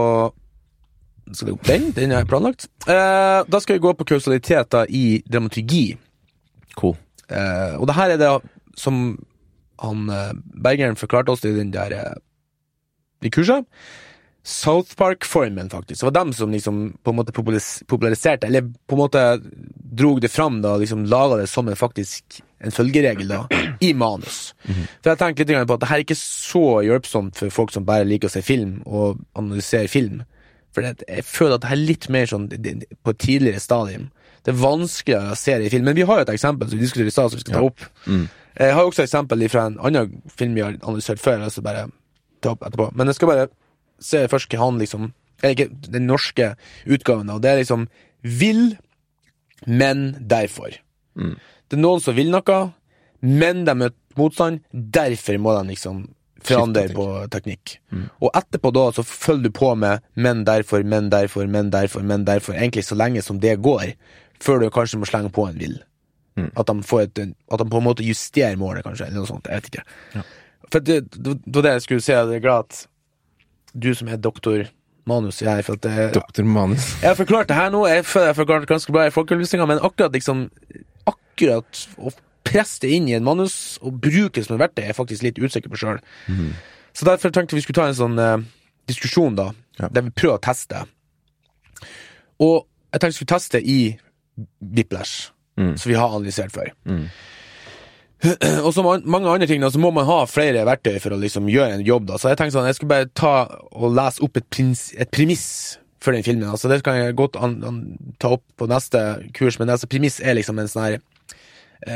Skal vi på den? Den jeg planlagt. Eh, da skal vi gå på kausaliteter i dramaturgi. Cool. Eh, og det her er det som han eh, Bergeren forklarte oss i den der eh, i kurset. South Park-formen, faktisk. Det var dem som liksom på en måte populariserte, eller på en måte drog det fram, da, liksom laga det som en faktisk en følgeregel, da, i manus. For jeg tenker litt på at det her er ikke så hjelpsomt for folk som bare liker å se film, og analysere film. For det, jeg føler at det er litt mer sånn på et tidligere stadium. Det er vanskeligere å se det i film. Men vi har jo et eksempel som vi diskuterte i stad, som vi skal ta opp. Jeg har jo også et eksempel fra en annen film vi har analysert før. Altså bare ta opp etterpå. Men jeg skal bare se først hva han liksom Eller ikke den norske utgaven, og det er liksom Vil, men derfor. Det er noen som vil noe, men de møter motstand. Derfor må de liksom forandre på teknikk. Og etterpå da så følger du på med men derfor, men derfor, men derfor, men derfor, egentlig så lenge som det går, før du kanskje må slenge på en vil. At, de får et, at de på en måte justerer målet, kanskje, eller noe sånt. Jeg vet ikke. For det, var det jeg skulle si, jeg er glad at du som er doktor manus her, for at det, Doktor Manus. jeg har forklart det her nå, jeg jeg har forklart det ganske bra i folkeopplysninga, men akkurat liksom Akkurat presse det inn i en manus og bruke det som et verktøy, er jeg faktisk litt usikker på sjøl. Så derfor tenkte vi skulle ta en sånn eh, diskusjon, da, Ja. der vi prøver å teste. Og jeg tenkte vi skulle teste i Whiplash, som vi har analysert før. [clears throat] Og som an- mange andre ting, da, så må man ha flere verktøy for å liksom gjøre en jobb. Da. Så jeg tenkte sånn, jeg skulle bare ta og lese opp et, et premiss for den filmen. Altså, det kan jeg godt ta opp på neste kurs, men altså, premiss er liksom en sånn her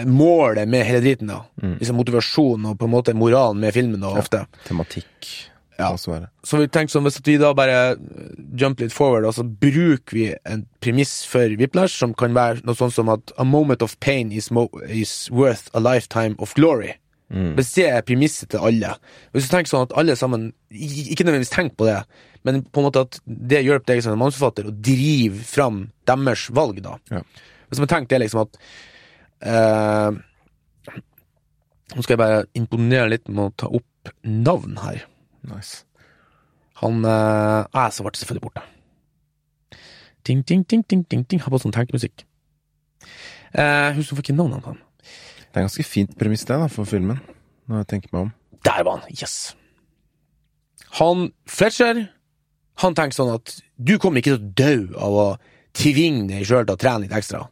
Målet med hele driten, da. Liksom motivasjon og på en måte moralen med filmen, da, ofte. Tematikk. Ja. Så vi tenkte sånn, hvis vi da bare eh, jump litt forward, og så bruker vi en premiss for Whiplash som kan være noe sånn som at a moment of pain is, is worth a lifetime of glory. Hvis det er premisset til alle Hvis du tenker sånn at alle sammen Ikke nødvendigvis tenk på det, men på en måte at det hjelper deg som manusforfatter å drive fram deres valg, da. Ja. Hvis man tenker det liksom at eh, Nå skal jeg bare imponere litt med å ta opp navn her. Nice. Han eh, ah, Så ble selvfølgelig borte. Ting, ting, ting, ting, ting, ting. Har på sånn tenkemusikk. Eh, husk, hvorfor ikke navnet på han? Det er ganske fint premiss, det, da, for filmen. Når jeg tenker meg om. Der var han! Yes! Han Fletcher, han tenker sånn at du kommer ikke til å dø av å tvinge deg sjøl til å trene litt ekstra.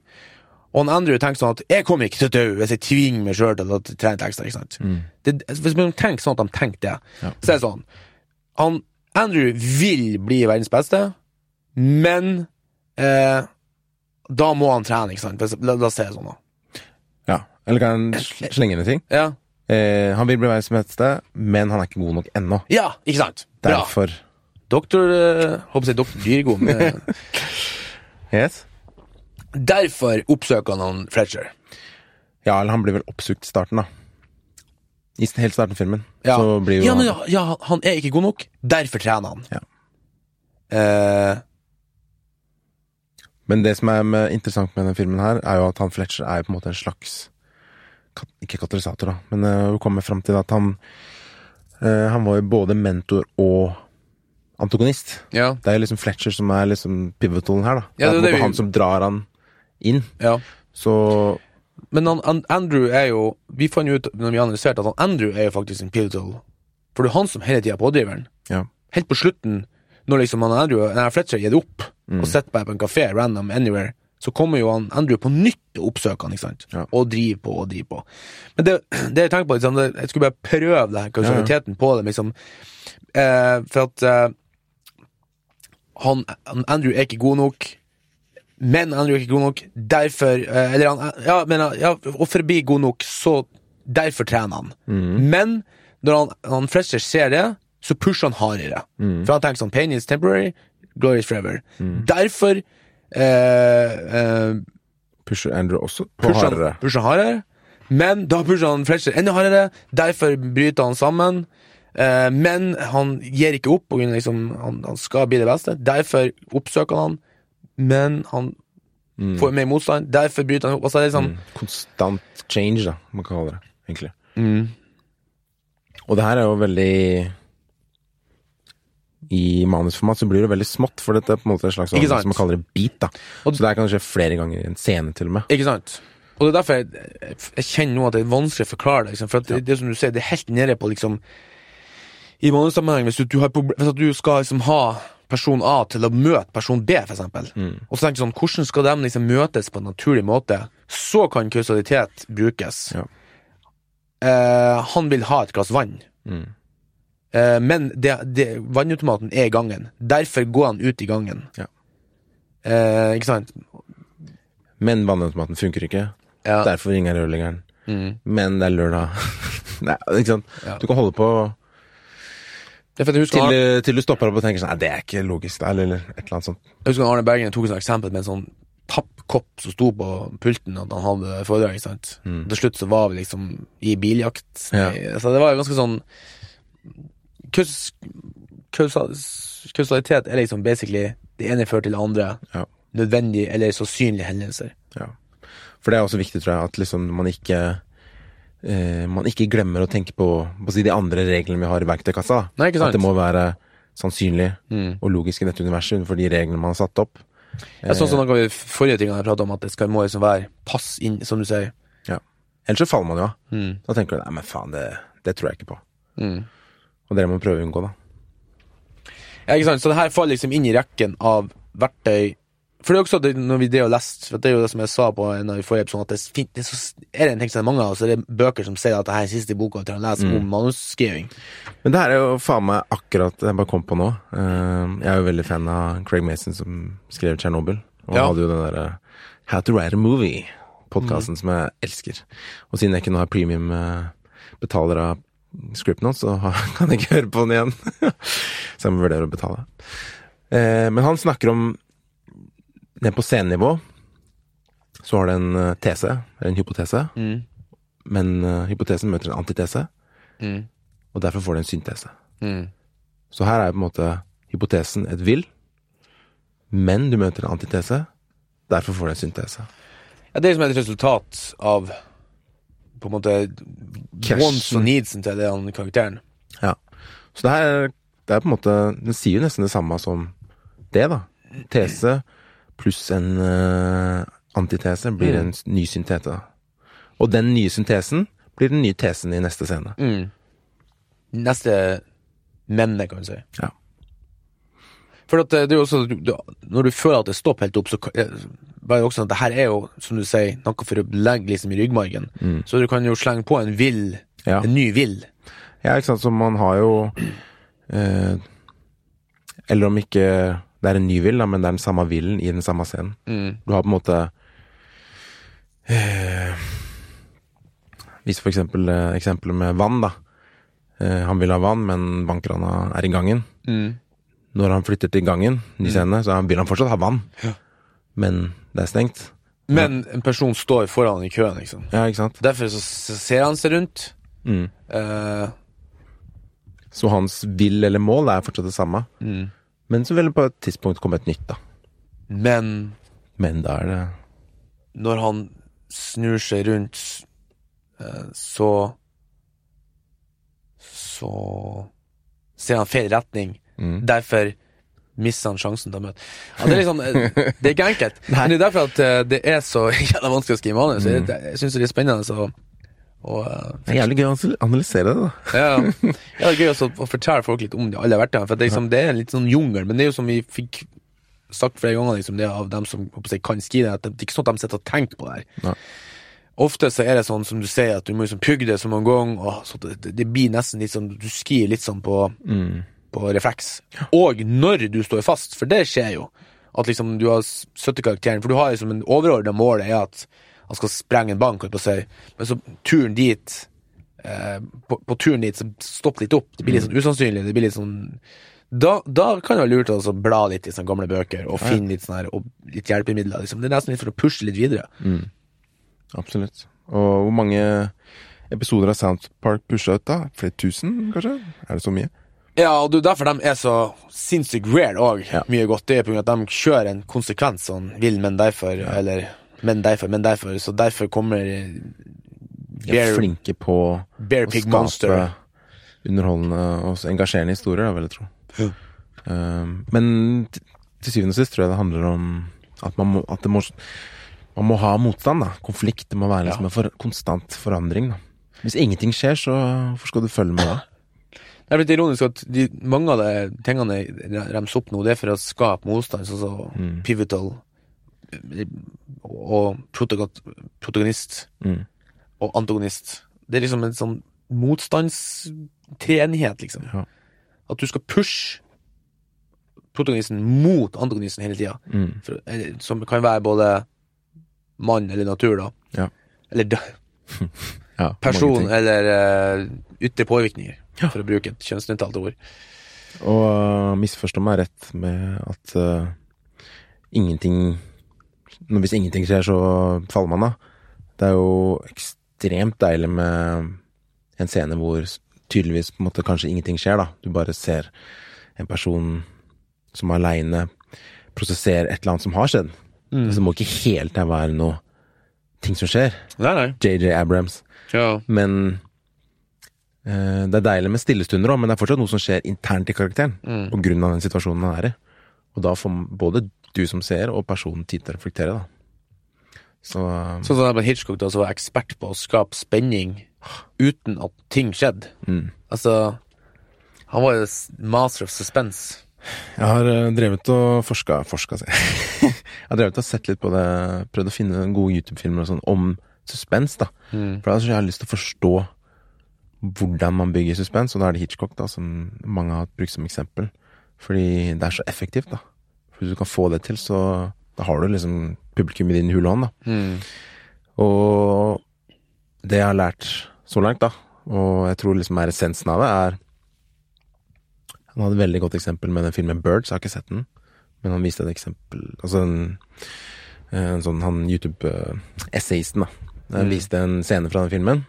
Og han Andrew tenker sånn at jeg kommer ikke til å dø hvis jeg tvinger meg sjøl til å trene litt ekstra. ikke sant? Det, hvis man tenker sånn at de tenker det, Ja. så er det sånn han, Andrew vil bli verdens beste, men eh, da må han trene, ikke sant? La, la oss si det sånn, da. Ja. Eller kan jeg sl- slenge inn en ting? Ja, Eh, han vil bli verdens beste, men han er ikke god nok ennå. ja ikke sant? Bra. Doktor eh, Håper jeg doktor Dyrgod. men- [laughs] Yes. Derfor oppsøker han Fletcher. Ja, eller han blir vel oppsøkt i starten, da. I helt starten av filmen. Ja. Så blir jo ja, men ja, ja, han er ikke god nok, derfor trener han. Ja. Eh, Men det som er med, interessant med denne filmen her, er jo at han Fletcher er på en måte en slags Ikke katalysator, da, men uh, hun kommer fram til at han uh, Han var jo både mentor og antagonist. ja, Det er liksom Fletcher som er liksom pivotalen her, da. Ja, det er det det vi- han som drar han inn. ja. Så Men han, han, Andrew er jo Vi fant jo ut når vi analyserte at han Andrew er jo faktisk en pivotal. For det er han som hele tida er pådriveren. ja. Helt på slutten, når liksom han Andrew Nei, Fletcher det opp Mm. og sitter bare på en kafé random anywhere, så kommer jo han Andrew på nytt og oppsøker han, ikke sant? Ja. Og driver på og driver på. Men det, det jeg tenker på, liksom, det, jeg skulle bare prøve det her, kausaliteten på det, liksom. Eh, for at eh, han, han Andrew er ikke god nok. Men Andrew er ikke god nok, derfor eh, Eller han Ja, men ja, og for å bli god nok, så Derfor trener han. Men når han, han Fletcher ser det, så pusher han hardere. For han tenker sånn Pain is temporary, glory is forever. Derfor eh, eh, pusher Andrew også på pusher, hardere. han, pusher han hardere. Men da pusher han Fletcher enda hardere. Derfor bryter han sammen. Eh, men han gir ikke opp, og liksom, han, han skal bli det beste. Derfor oppsøker han han. Men han får mer motstand. Derfor bryter han opp. Altså, liksom, liksom, Konstant change, da, man kan kalle det. Egentlig. Mm. Og det her er jo veldig I manusformat så blir det veldig smått, for dette er på en måte en slags som man kaller det beat. da Så det her kan skje flere ganger i en scene, til og med. Ikke sant? Og det er derfor jeg, jeg kjenner nå at det er vanskelig å forklare. Liksom, for det, det som du sier, det er helt nede på liksom I manussammenheng, hvis du, du, har hvis du skal liksom ha person A til å møte person B, for eksempel, og så tenker du sånn, hvordan skal de liksom møtes på en naturlig måte? Så kan kausalitet brukes. Ja. Eh, han vil ha et glass vann. Mm. Eh, men det, det, vannautomaten er i gangen. Derfor går han ut i gangen. Ja. Eh, ikke sant? Men vannautomaten funker ikke. Ja. Derfor ringer rørleggeren. Mm. Men det er lørdag. [laughs] Nei, ikke sant. Du kan holde på Det er for at jeg husker til, han- til du stopper opp og tenker sånn Nei, det er ikke logisk, da, eller, et eller annet sånt. Jeg husker Arne Bergen tok et eksempel med en sånn pappkopp som sto på pulten at han hadde foredrag. ikke sant? Mm. Til slutt så var vi liksom i biljakt. Ja. Så det var jo ganske sånn kausal, Kausalitet er liksom basically det ene fører til det andre. Ja. Nødvendige eller sannsynlige hendelser. Ja. For det er også viktig, tror jeg, at liksom man ikke eh, Man ikke glemmer å tenke på, på si de andre reglene vi har i verktøykassa. Nei, ikke sant? At det må være sannsynlig Mm. og logisk i dette universet for de reglene man har satt opp. Jeg sånn som noe av de forrige tingene jeg pratet om, at det skal, må liksom være pass inn, som du sier. Ja. Ellers så faller man jo av. Mm. Da tenker du nei, men faen, det, det tror jeg ikke på. Mm. Og det må man prøve å unngå, da. Ja, ikke sant? Så det her faller liksom inn i rekken av verktøy For det er også det, når vi og lest For det er jo det som jeg sa på en av de forrige episodene, at det er, fint, det er, så, er det en ting som er mange av så er det bøker som sier at det her er siste boka til å lese om manusskriving. Men det her er jo faen meg akkurat det jeg bare kom på nå. Eh, jeg er jo veldig fan av Craig Mason, som skrev 'Tsjernobyl', Og Ja. hadde jo den derre How to write a movie. Podkasten som jeg elsker. Og siden jeg ikke nå har premium eh, betaler av script nå, så [laughs] kan jeg ikke høre på den igjen. [laughs] så jeg må vurdere å betale. Eh, men han snakker om Ned på scenenivå så har det en eh, tese, eller en hypotese, men uh, hypotesen møter en antitese, Mm. og derfor får det en syntese. Mm. Så her er på en måte hypotesen et vil, men du møter en antitese, derfor får det en syntese. Ja, det er liksom et resultat av på en måte Cash. wants and needs til den karakteren. Ja. Så det her det er på en måte Den sier jo nesten det samme som det, da. Tese pluss en uh, antitese blir en s- ny syntete. Og den nye syntesen blir den nye tesen i neste scene. Mm. Neste menne, kan du si. Ja. For at det det er jo også Når du føler at det stopper helt opp, så er det bare også at det her er jo, som du sier, noe for å legge liksom i ryggmargen. Så du kan jo slenge på en vill, Ja. en ny vill. Ja, ikke sant, så man har jo eh, Eller om ikke det er en ny vill, men det er den samme villen i den samme scenen. Mm. Du har på en måte eh, Hvis for eksempel eh, eksempelet med vann, da. Eh, han vil ha vann, men vannkrana er i gangen. Mm. Når han flytter til gangen, ny scene, så vil han fortsatt ha vann. Ja. Men det er stengt. Men en person står foran i køen, liksom. Ja, ikke sant? Derfor så ser han seg rundt. Mm. Eh, Så hans vil eller mål er fortsatt det samme. mm. Men så vil det på et tidspunkt komme et nytt, da. Men Men da er det når han snur seg rundt, eh, så Så ser han feil retning. Mm. Derfor mister han sjansen til å møte. Ja, det er liksom Det er ikke enkelt. [laughs] Men det er derfor at eh, det er så [laughs] jævla vanskelig å skrive manus. Mm. Jeg syns det er spennende å å, eh, Det er jævlig gøy å analysere det, da. ja, [laughs] ja, det er gøy også å fortelle folk litt om de alle verktøyene. For det liksom, det er en litt sånn jungel, men det er jo som vi fikk sagt flere ganger, liksom, det av dem som jeg, kan skrive, at det er ikke sånn at de sitter og tenker på det her. Ja. Ofte så er det sånn som du sier, at du må liksom pugge det så mange ganger, og så det, det blir nesten litt sånn Du skier litt sånn på, Mm. på refleks. Og når du står fast, for det skjer jo. At liksom du har 70 karakteren, for du har liksom en overordna mål er at han skal sprenge en bank, på å si, men så turen dit eh, på, på turen dit så stopper litt opp. Det blir litt sånn usannsynlig. Det blir litt sånn da, da kan det være lurt å altså bla litt i sånne gamle bøker og finne litt her og litt hjelpemidler. Liksom. Det er nesten litt for å pushe litt videre. Absolutt. Og hvor mange episoder av Sound Park pusha ut, da? Flere tusen, kanskje? Er det så mye? Ja, og er derfor de er så sinnssykt rare òg. Ja. Mye godt. Det er av at de kjører en konsekvens sånn vil, men derfor, eller men derfor, men derfor. Så derfor kommer er Bear, flinke på Bear å Pig skape Monster. underholdende og engasjerende historier, vil jeg tro. Ja. Um, men til, syvende og sist tror jeg det handler om at man må, at det må Man må ha motstand, da. Konflikt. Det må være liksom en for, konstant forandring, da. Hvis ingenting skjer, så hvorfor skal du følge med da? Det er litt ironisk at de, mange av de tingene jeg remser opp nå, det er for å skape motstand, sånn som Mm. pivotal og protagonist Mm. og antagonist. Det er liksom en sånn motstandstreenighet, liksom. Ja. At du skal pushe protagonisten mot antagonisten hele tida. Mm. Som kan være både mann eller natur, da. Ja. Eller [laughs] Ja, person eller uh, ytre påvirkninger, for å bruke et kjønnsnøytralt ord. Og uh, misforstå meg rett med at uh, ingenting Hvis ingenting skjer, så faller man av. Det er jo ekstremt deilig med en scene hvor tydeligvis på en måte kanskje ingenting skjer, da. Du bare ser en person som er aleine prosesserer et eller annet som har skjedd. Mm. Så det må ikke helt der være noe ting som skjer. Nei, nei. JJ Abrams. Ja. Men eh, det er deilig med stillestunder òg, men det er fortsatt noe som skjer internt i karakteren. Mm. På grunn av den situasjonen han er i. Og da får både du som ser, og personen tid til å reflektere, da. Så eh, Sånn som Hitchcock da, som var ekspert på å skape spenning uten at ting skjedde. mm. Altså Han var jo master of suspense. Jeg har eh, drevet og forska Forska, sier jeg. [laughs] jeg har drevet og sett litt på det, prøvd å finne gode YouTube-filmer sånn om suspens, da. Mm. For jeg har lyst til å forstå hvordan man bygger suspens, og da er det Hitchcock da, som mange har brukt som eksempel. Fordi det er så effektivt, da. Hvis du kan få det til, så da har du liksom publikum i din hule hånd, da. Mm. Og det jeg har lært så langt, da, og jeg tror liksom er essensen av det, er Han hadde et veldig godt eksempel med den filmen Birds, jeg har ikke sett den, men han viste et eksempel Altså en, en sånn han YouTube-essayisten, da. Han Mm. viste en scene fra den filmen,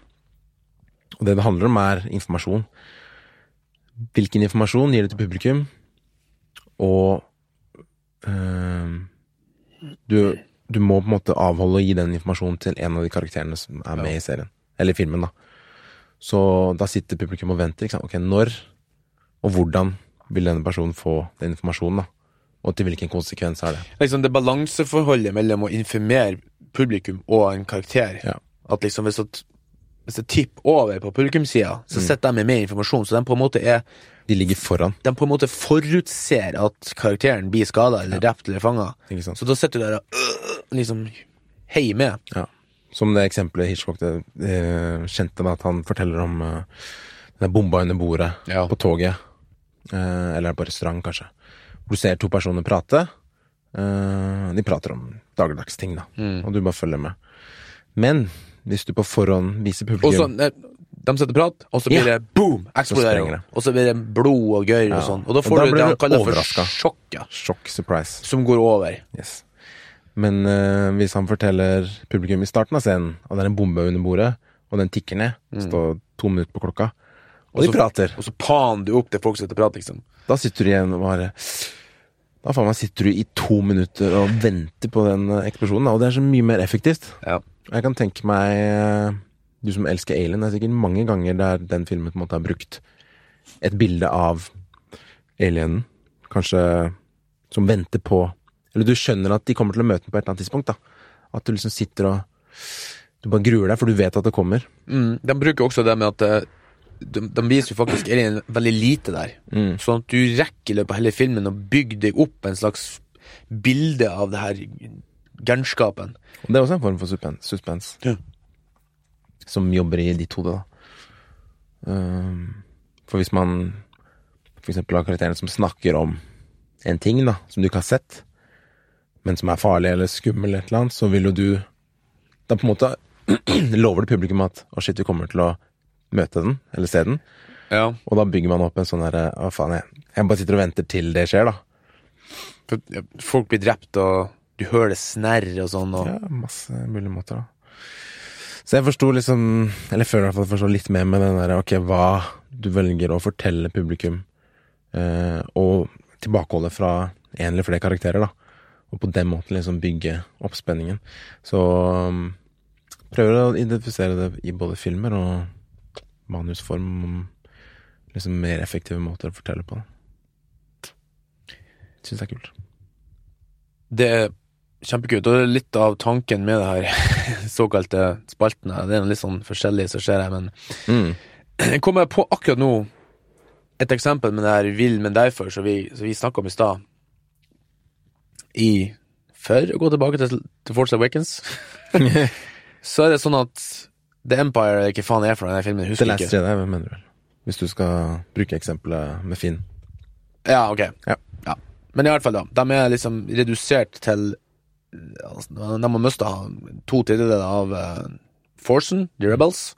Og det det handler om, er informasjon. Hvilken informasjon gir det til publikum, og eh, du, du må på en måte avholde å gi den informasjonen til en av de karakterene som er med i serien. Eller i filmen, da. Så da sitter publikum og venter. Ok, når og hvordan vil denne personen få den informasjonen, da? Og til hvilken konsekvens er det? Liksom det balanseforholdet mellom å informere publikum og en karakter. Ja. At liksom hvis at, hvis det tipper over på publikumssida, så sitter de med mer informasjon. Så de på en måte er De ligger foran, De på en måte forutser at karakteren blir skada eller drept eller fanga. Så da sitter du der og øh, liksom heier med. Ja. Som det eksempelet Hitchcock det, eh, kjente med at han forteller om eh, den bomba under bordet Ja. på toget. Eh, eller på restaurant, kanskje. Hvor du ser to personer prate. Eh, de prater om dagligdags ting, da. Og du bare følger med. Men hvis du på forhånd viser Og sånn, publikum De setter prat, og så blir det boom! Eksplodering. Og så blir det blod og gørr og sånn. Og da Og får da du det han kaller for sjokk, ja. Sjokk, surprise. Som går over. Yes. Men uh, hvis han forteller publikum i starten av scenen at det er en bombe under bordet, og den tikker ned, mm. står to minutter på klokka, og de så- prater, Og så paner du opp til folk som sitter og prater, liksom. da sitter du igjen og bare Da faen meg sitter du i to minutter og venter på den eh, eksplosjonen, og det er så mye mer effektivt. Ja. Jeg kan tenke meg eh, Du som elsker Alien, det er sikkert mange ganger der den filmen på en måte har brukt et bilde av alienen, kanskje som venter på Eller du skjønner at de kommer til å møte den på et eller annet tidspunkt, da. At du liksom sitter og Du bare gruer deg, for du vet at det kommer. Mm, de bruker også det med at eh, de, de viser jo faktisk alien veldig lite der. Mm. Sånn at du rekker i løpet av hele filmen å bygge deg opp en slags bilde av det her gærenskapen. Det er også en form for suspen- suspens. Ja. Som jobber i ditt hode, da. Um, for hvis man for eksempel har karakterene som snakker om en ting da, som du ikke har sett, men som er farlig eller skummel eller et eller annet, så vil jo du Da på en måte [clears throat] lover du publikum at å shit, vi kommer til å møte den, eller se den, Ja. og da bygger man opp en sånn herre Å, faen, jeg, jeg bare sitter og venter til det skjer, da. Folk blir drept, og du hører det snerre og sånn. Og, Ja, masse mulige måter, da. Så jeg forsto liksom Eller jeg føler i hvert fall forstår litt mer med den der ok, hva du velger å fortelle publikum, eh, og tilbakeholde fra en eller flere karakterer, da. Og på den måten liksom bygge opp spenningen. Så um, prøver å identifisere det i både filmer og manusform om liksom mer effektive måter å fortelle på. Syns det er kult. Det kjempekult, og litt av tanken med det her [laughs] såkalte spaltene. Det er litt sånn forskjellig som skjer her, men Mm. [clears throat] jeg kommer på akkurat nå et eksempel med det her vil, men derfor, som vi, som vi snakka om i stad. I For å gå tilbake til, til Force Awakens, [laughs] så er det sånn at The Empire, ikke faen er for denne filmen, jeg husker jeg ikke. Jedi, hva mener du? Hvis du skal bruke eksempelet med Finn. Ja, ok. Ja. Men i hvert fall, da. De er liksom redusert til De har mista to tredjedeler av Forsen, Forcen, The Rebels.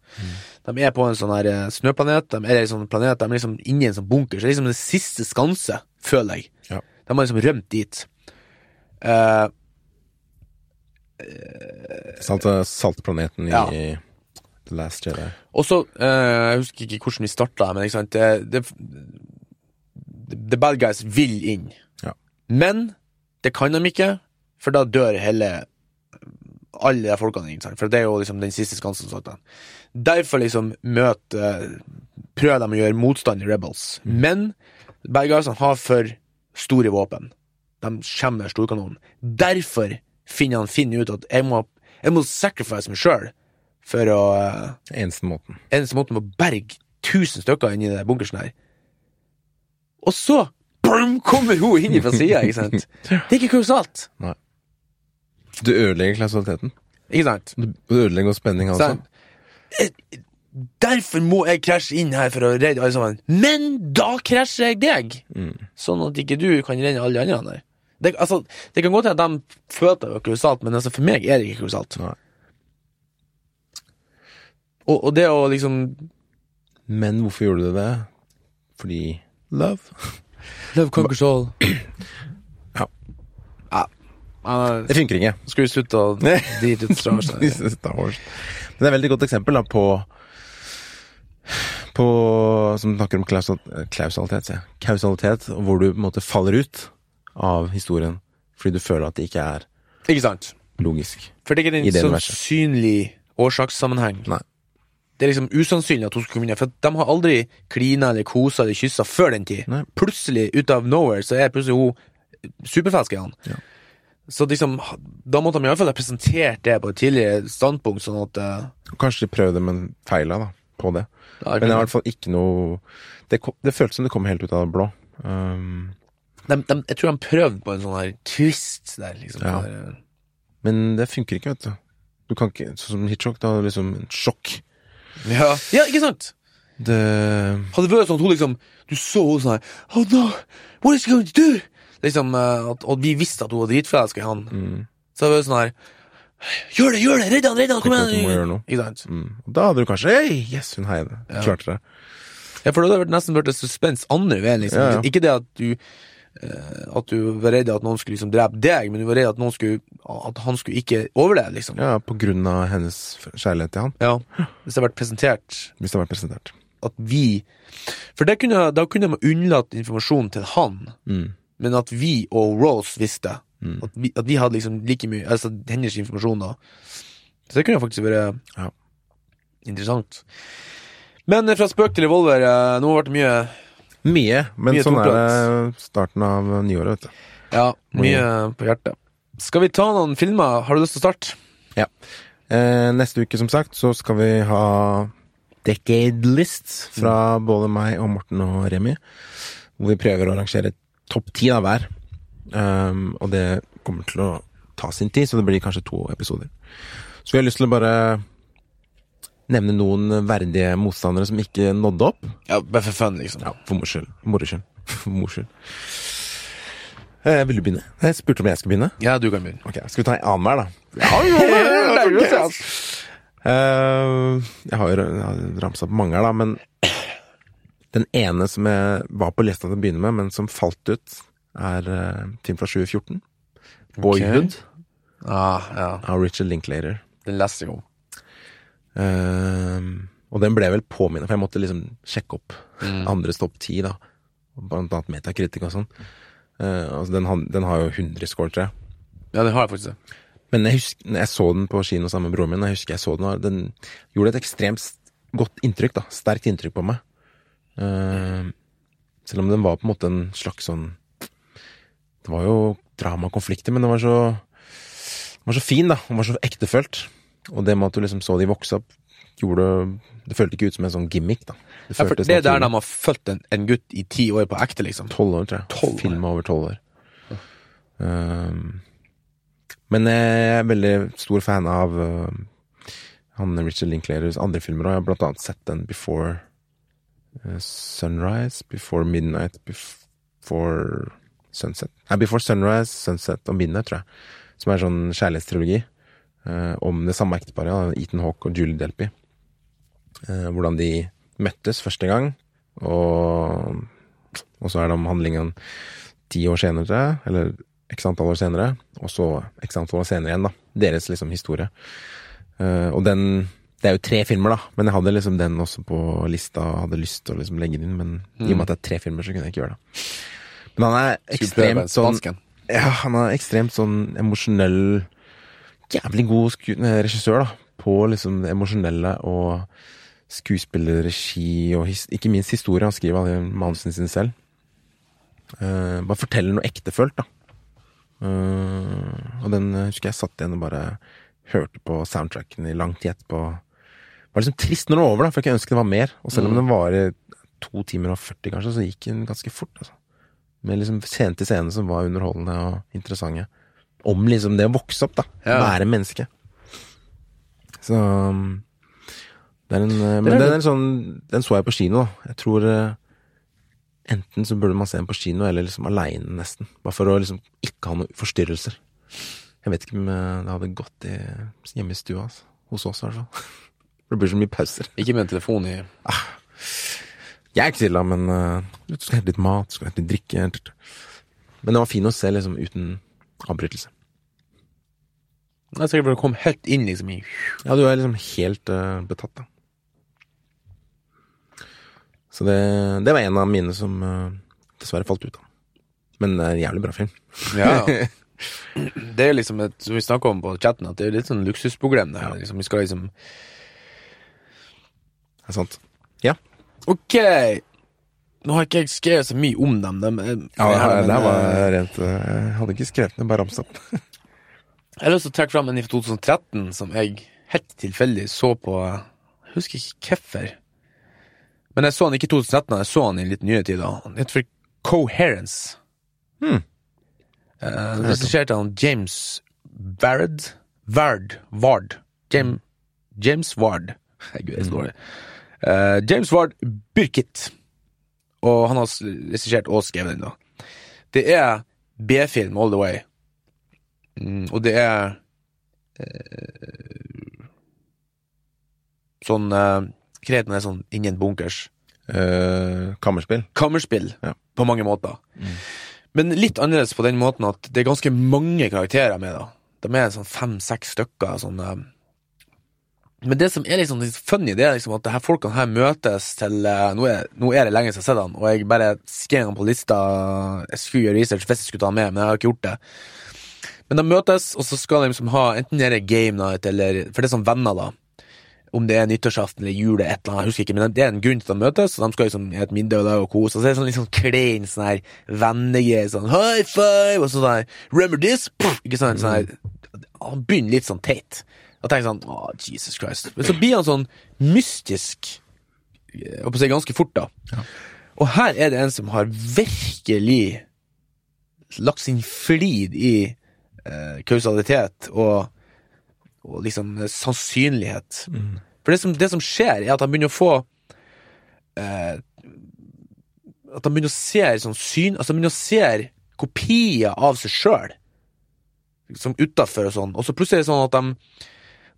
De er på en sånn her eh, snøplanet. De er sånn planet De er liksom inni en sånn bunker. Så det er liksom det siste skanse, føler jeg. Ja. De har liksom rømt dit. Uh, Salt, saltplaneten i Ja. The Last Jedi. Og så uh, Jeg husker ikke hvordan vi starta, men det, det, The bad guys vil inn. Ja. Men det kan de ikke, for da dør hele alle de folkene. Ikke sant? For det er jo liksom den siste skansen. Sånn. Derfor liksom møter Prøver de å gjøre motstand i Rebels. Men bergarsene har for store våpen. De kommer med storkanonen. Derfor finner han Finn ut at jeg må, jeg må sacrifice meg sjøl for å eh, Eneste måten. eneste måten å berge 1000 stykker inni den bunkersen her. Og så boom, kommer hun inn fra sida, ikke sant? [laughs] Det er ikke kausalt, Du ødelegger klausaliteten. ikke sant? Du ødelegger spenninga også. Eh, Derfor må jeg krasje inn her for å redde alle sammen. Men da krasjer jeg deg! Sånn at ikke du kan redde alle de andre. Det, altså, det kan godt hende at de føler det er kolossalt, men altså, for meg er det ikke kolossalt. Og, og det å liksom Men hvorfor gjorde du det? Fordi love. [laughs] Love conquers all. [clears throat] Det funker ikke. skal vi slutte å [laughs] drite ut [laughs] Star Wars? Men det er et veldig godt eksempel da, på på, som snakker om klausal, klausalitet, sier. Kausalitet, hvor du på en måte faller ut av historien fordi du føler at det ikke er Ikke sant? logisk. For det er ikke en sannsynlig årsakssammenheng. Nei. Det er liksom usannsynlig at hun skulle inn, for de har aldri klina eller kosa eller kyssa før den tid. Nei. Plutselig, ut av nowhere, så er plutselig hun superforelska i han. Ja. Så liksom, da måtte de iallfall ha presentert det på et tidligere standpunkt, sånn at uh, Kanskje de prøvde, men feila da, på det. da Men det er i hvert fall ikke noe Det, kom, det føltes som det kom helt ut av det blå. Um, de, de, Jeg tror de prøvde på en sånn her twist der, liksom. Ja. Der, eh, men det funker ikke, vet du. Du kan ikke, Sånn som Hitchcock, da liksom en sjokk. ja. ja, ikke sant? Det Hadde det vært sånn at hun liksom Du så henne sånn her Oh no, what is she going to do? Liksom, eh, at, og vi visste at hun var dritforelska i han. mm, Så det var sånn her Gjør det, gjør det! Redd han, redd han! Kom igjen! Ikke sant? mm. Da hadde du kanskje Hei, yes, hun heier. Ja. Klarte det. Ja, for det hadde vært nesten vært et suspens andre veien, liksom. Ja, ja. Ikke det at du eh, At du var redd at noen skulle liksom drepe deg, men du var redd at noen skulle At han skulle ikke overleve, liksom. Ja, på grunn av hennes kjærlighet til han. Ja. Hvis det hadde vært presentert Hvis det har vært presentert. at vi For da kunne, da kunne man unnlatt informasjon til han, Mm. Men at vi og Rose visste. Mm. At, vi, at vi hadde liksom like mye Altså hennes informasjon, da. Så det kunne faktisk vært Ja. interessant. Men eh, fra spøk til revolver, eh, nå ble det mye Mye, men Mye sånn er det starten av nyåret, vet du. Ja, mye på hjertet. Skal vi ta noen filmer? Har du lyst til å starte? Ja. Eh, neste uke, som sagt, så skal vi ha Decade List fra både meg og Morten og Remi. Hvor vi prøver å arrangere topp ti av hver. Um, og det kommer til å ta sin tid, så det blir kanskje to episoder. Så vi har lyst til å bare nevne noen verdige motstandere som ikke nådde opp. Ja, bare for fun, liksom. Ja, for mors skyld. Moro skyld. [laughs] Mors skyld. Eh, vil du begynne? Jeg spurte om jeg skulle begynne. Ja, du kan begynne. Ok, Skal vi ta en annenhver, da? det er jo [laughs] det, Eh, jeg har jo ramsa opp mange her, da, men den ene som jeg var på lista til å begynne med, men som falt ut, er uh, film fra 2014. Boyhood Ah, ja. av Richard Linklater. Den leste jeg om. Uh, og den ble vel påminnet, for jeg måtte liksom sjekke opp Mm. andres topp ti, da. Blant annet metakritikk og sånn. Uh, altså den, den har jo 100 score, tror jeg. Ja, den har jeg faktisk. det. Men jeg, husker, jeg så den på kino sammen med broren min, jeg husker jeg så den, og den gjorde et ekstremt godt inntrykk, da. Sterkt inntrykk på meg. Eh, selv om den var på en måte en slags sånn Det var jo drama og konflikter, men den var så Den var så fin, da. Den var så ektefølt. Og det med at du liksom så de vokse opp, gjorde Det føltes ikke ut som en sånn gimmick, da. Ja, for det er der de har fulgt en, en gutt i ti år på ekte, liksom. Tolv år, tror jeg. 12 år. Film over tolv år. Um, men jeg er veldig stor fan av uh, han Richard Linklaters andre filmer, og jeg har blant annet sett den Before uh, Sunrise, Before Midnight, Before Sunset Nei, Before Sunrise, Sunset og Midnight, tror jeg. Som er sånn kjærlighetstrilogi eh, om det samme ekteparet, Ethan Hawke og Julie Delpy. Eh, hvordan de møttes første gang, og, og så er det om handlingen ti år senere, eller x antall år senere, og så x antall år senere igjen, da. Deres liksom historie. Eh, og den Det er jo tre filmer, da, men jeg hadde liksom den også på lista og hadde lyst til å liksom legge den inn, men i og med at det er tre filmer, så kunne jeg ikke gjøre det. Men han er ekstremt sånn. Ja, han er ekstremt sånn emosjonell Jævlig god regissør, da. På liksom det emosjonelle og skuespillerregi og ikke minst historie. Han skriver alle manusene sine selv. Uh, bare forteller noe ektefølt, da. Uh, og den eh, husker jeg satt igjen og bare hørte på soundtracken i lang tid etterpå. Var liksom trist når det var over, da, for jeg kunne ønske det var mer. Og selv om den varer to timer og 40, kanskje, så gikk den ganske fort. altså. Med liksom scene til scene som var underholdende og interessante. Om liksom det å vokse opp, da. Ja. Være menneske. Så um, det er en eh, Men den, er sånn, den så jeg på kino, da. Jeg tror eh, enten så burde man se den på kino, eller liksom aleine, nesten. Bare for å liksom ikke ha noen forstyrrelser. Jeg vet ikke om eh, det hadde gått i, hjemme i stua, altså. Hos oss, i hvert fall. Det blir så mye pauser. Ikke med en telefon i Jeg er ikke stille, men uh, du skal hente litt mat, du skal hente litt drikke. Men det var fint å se liksom uten avbrytelse. Jeg er sikker på du kom helt inn liksom i Ja, du er liksom helt uh, betatt, da. Så det, det var en av mine som uh, dessverre falt ut, da. Men det er en jævlig bra film. Ja, ja. [laughs] Det er liksom et, som vi snakka om på chatten, at det er litt sånn luksusproblem. Det her. Liksom, vi skal liksom Det er sant. Ja. Ok! Nå har ikke jeg skrevet så mye om dem. dem ja det det, her, det her var eh, rent eh, Jeg hadde ikke skrevet ned, bare ramsa opp. [laughs] Jeg har lyst til å trekke fram en fra 2013 som jeg helt tilfeldig så på Jeg husker ikke hvorfor. Men jeg så han ikke i 2013, jeg så han i litt nyere tid. da. Han het for Coherence. Hmm. Eh, Regisserte han James Vard Vard. Vard. James, James Ward. [laughs] Herregud, jeg er så dårlig. Eh, James Ward Burkitt. Og han har regissert og skrevet den, da. Det er B-film all the way. Mm, og det er uh, Sånn uh, Kreten er sånn ingen bunkers? Uh, kammerspill. Kammerspill, Ja. på mange måter. Men litt annerledes på den måten at det er ganske mange karakterer med, da. De er sånn fem-seks stykker. Sånn, eh. Men det som er liksom funny, det er liksom at her folkene her møtes til eh, nå, er, nå er det lenge siden jeg har sett han, og jeg bare skrev han på lista Jeg skulle gjøre research hvis jeg skulle ta han med, men jeg har ikke gjort det. Men de møtes, og så skal de liksom ha enten det er game night, eller For det er sånn venner, da. Om det er nyttårsaften eller jul et eller annet, jeg husker ikke, men det er en grunn til at de møtes, og de skal liksom ha et middag og kose, og så er det litt sånn klein sånn her vennegreie, sånn high five, og sånn der remember this, Puff, ikke sant, sånn her Han begynner litt sånn teit. Da tenker sånn å, Jesus Christ. Men så blir han sånn mystisk, jeg på å ganske fort, da. Og her er det en som har virkelig lagt sin flid i eh, kausalitet og, og liksom sannsynlighet. sannsynlighet. For det som, det som skjer, er at han begynner å få eh, At han begynner å se sånn syn Altså han begynner å se kopier av seg sjøl, som utafor og sånn, og så plutselig er det sånn at de,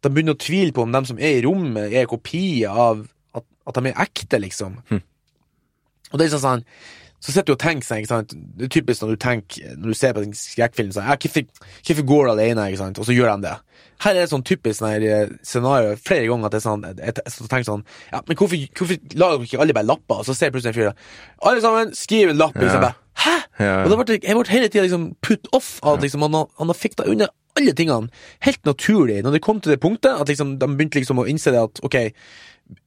de begynner å tvile på om de som er i rommet, er kopier av at, at de er ekte, liksom. Og det er sånn så sitter du og tenker seg, ikke sant? Det er typisk når du tenker Når du ser på en skrekkfilm sånn, hvorfor, går du alene, ikke sant? Og så gjør de det. Her er det sånn typisk sånn eh, scenario Flere ganger at det er sånn Jeg, tenker sånn Ja, men hvorfor, hvorfor lager ikke alle bare lapper? Og så ser plutselig en fyr Alle sammen, skriv en lapp liksom, Ja. bare, Hæ? Ja. Og da ble jeg, ble hele tiden liksom put off Av at liksom, han, han har fikta unna alle tingene Helt naturlig. Når det kom til det punktet At liksom, de begynte liksom å innse det at Ok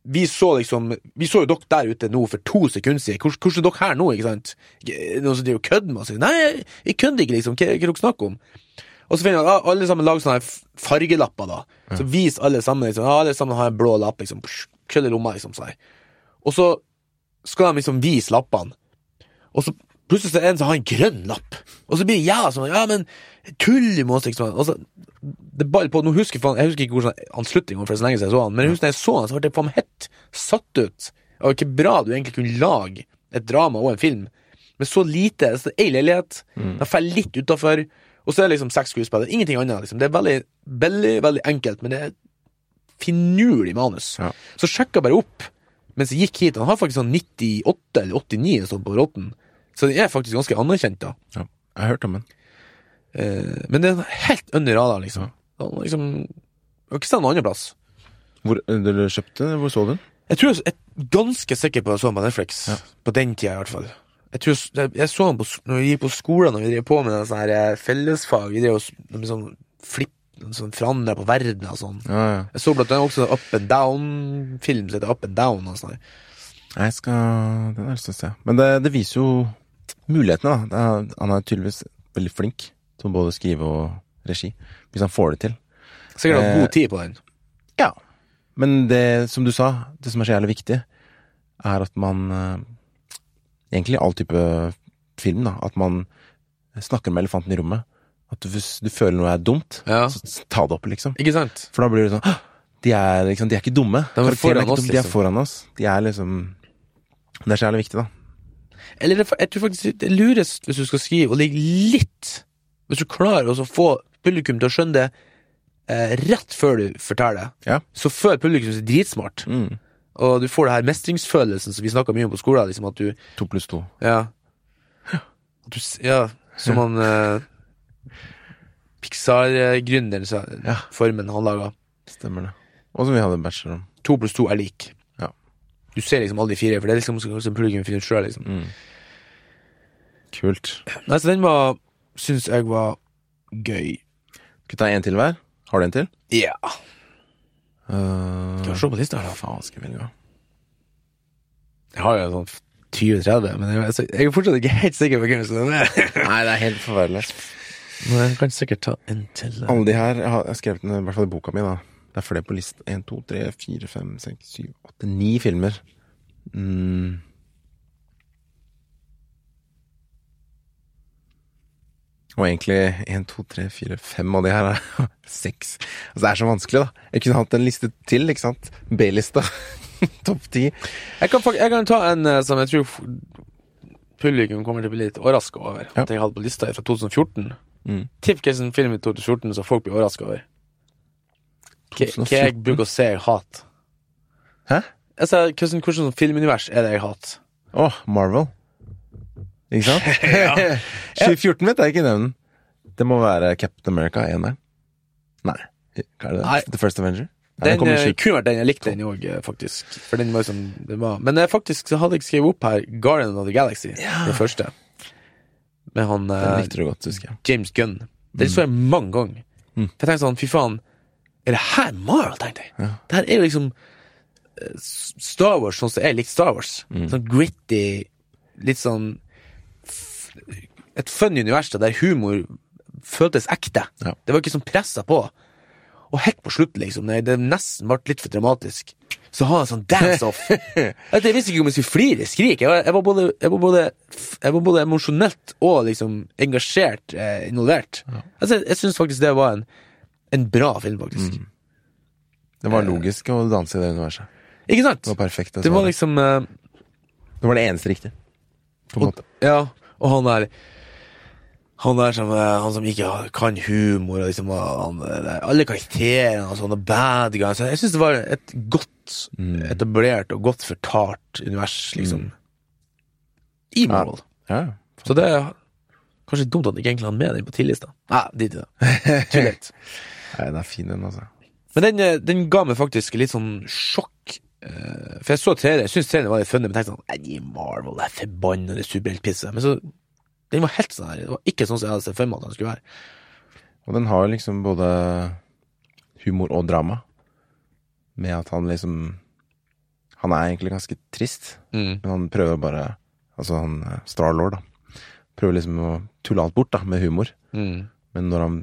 vi så liksom Vi så jo dere der ute nå for to sekunder siden. Hvordan, hvordan er dere her nå, ikke sant? Noen som driver og kødder med oss? Nei, jeg, kødder ikke, liksom. Hva er det dere snakker om? Og så finner jeg at alle sammen lager sånne fargelapper, da. Så vis alle sammen, liksom. Alle sammen har en blå lapp, liksom. Psh, i lomma, liksom. Sånn. Og så skal de liksom vise lappene. Og så plutselig så er det en som har en grønn lapp. Og så blir jeg sånn Ja, men tuller med oss, liksom. Og så det ball på, nå husker jeg, jeg husker ikke hvordan han sluttet for så lenge siden jeg så han, men jeg husker da jeg så han, så ble jeg faen helt satt ut. Og ikke bra du egentlig kunne lage et drama og en film med så lite. Det er Ei leilighet, Den faller litt utafor, og så er det liksom seks skuespillere. Ingenting annet. liksom. Det er veldig, veldig, veldig enkelt, men det er finurlig manus. Ja. Så sjekka bare opp mens jeg gikk hit. Han har faktisk sånn 98 eller 89 eller sånn på Rotten, så den er faktisk ganske anerkjent, da. Ja, jeg har hørt om den. Eh, men det er helt under radaren, liksom. Han liksom jeg har ikke sett noen andre plass. Hvor eh, du kjøpte? Hvor så du den? Jeg tror jeg er ganske sikker på at jeg så den på Netflix. Ja. På den tida, i hvert fall. Jeg, tror, jeg, jeg så den på, når vi gikk på skolen og vi drev på med sånne her eh, fellesfag. Vi drev og sånn flipp, sånn forandra på verden og sånn. Ja, ja. Jeg så blant annet også Up and Down-film som heter Up and Down. og sånn. Jeg skal Den har jeg lyst til å se. Men det, det viser jo mulighetene, da. Er, han er tydeligvis veldig flink til både skrive og regi. Hvis han får det til. Sikkert hatt Eh, god tid på den. Ja. Men det, som du sa, det som er så jævlig viktig, er at man eh, Egentlig i all type film, da. At man snakker med elefanten i rommet. At hvis du føler noe er dumt, Ja. så ta det opp, liksom. Ikke sant? For da blir det sånn de er, liksom, de er ikke dumme. De er foran oss, De er liksom. foran oss. De er liksom Det er så jævlig viktig, da. Eller jeg tror faktisk det er lurest hvis du skal skrive og ligge litt Hvis du klarer å få publikum til å skjønne det eh, rett før du forteller, Ja. så føler publikum seg dritsmart. Mm. Og du får det her mestringsfølelsen som vi snakka mye om på skolen. Liksom at du To pluss to. Ja. Du, ja som han eh, Pixar-gründeren sa, Ja. formen han laga. Stemmer det. Og som vi hadde en bachelor om. To pluss to er lik. Du ser liksom alle de fire, for det er liksom som publikum finner ut sjøl, liksom. Mm. Kult. Nei, så den var Syns jeg var gøy. Skal vi ta en til hver? Har du en til? Ja. Uh, Skal vi se på lista, da? faen skal vi velge? Jeg har jo sånn 20-30, men jeg, altså, jeg er fortsatt ikke helt sikker på hvem som er. [laughs] Nei, det er helt forferdelig. Men jeg kan sikkert ta en til. Alle de her jeg har jeg skrevet den i hvert fall i boka mi. da Det er flere på listen. 1, 2, 3, 4, 5, 6, 7, 8, 9 filmer. Mm. Og egentlig 1, 2, 3, 4, 5 av de her [laughs] er 6. Altså, det er så vanskelig, da. Jeg kunne hatt en liste til, ikke sant? B-lista. [laughs] Topp 10. Jeg jeg kan ta en eh, som jeg tror publikum kommer til å bli litt overraska over. Ja. At jeg hadde på lista fra 2014. Mm. Tipp hvilken film i 2014 som folk blir overraska over. Hva jeg bruker å se jeg hater. Hæ? Altså, hvordan, hvordan filmunivers er det jeg hater? Å, Marvel. Ikke sant? [laughs] 2014 [laughs] vet jeg ikke nevnen. Det må være Captain America 1 der. Nei. Hva er det? Nei. The First Avenger? Nei, Den kommer i eh, 20 kunne vært den. Jeg likte den òg, faktisk. For den var jo som den var. Men jeg faktisk så hadde jeg skrevet opp her Guardian of the Galaxy, Ja. det første. Med han Den eh, likte du godt, husker jeg. James Gunn. Den så jeg mange ganger. Mm. For jeg tenkte sånn, fy faen, er det her Marvel, tenkte jeg. Ja. Det her er jo liksom eh, Star Wars sånn som jeg likte Star Wars. Mm. Sånn gritty, litt sånn Et funny univers der humor føltes ekte. Ja. Det var ikke sånn pressa på. Og helt på slutten, liksom, det nesten ble litt for dramatisk, så har han sånn dance-off. [laughs] Jeg visste ikke om jeg skulle flire, skrike. Jeg var, jeg var både, jeg var både, jeg var både emosjonelt og liksom engasjert, eh, involvert. Altså, jeg syns faktisk det var en, en bra film, faktisk. Det var logisk å danse i det universet. Ikke sant? Det var perfekt. Det var liksom uh, det var det eneste riktige. På en måte. Ja, og han der han der som, eh, han som ikke kan humor, og liksom han, eh, alle karakterene og sånne bad guys. Jeg syns det var et godt etablert og godt fortalt univers, liksom. I Marvel. Ja. Så det er kanskje dumt at jeg ikke egentlig har med den på tidlista. Nei, dit er det. [laughs] Too late. Nei, den er fin, den, altså. Men den, eh, den ga meg faktisk litt sånn sjokk. For jeg så traileren, jeg syntes traileren var litt funny, men tenkte sånn Nei, Marvel, det er forbannede superheltpisset. Men så Den var helt sånn her. Det var ikke sånn som jeg hadde sett for meg at den skulle være. Og den har liksom både humor og drama. Med at han liksom Han er egentlig ganske trist, Mm. men han prøver bare Altså han eh, Starlord, da. Prøver liksom å tulle alt bort, da, med humor. Mm. Men når han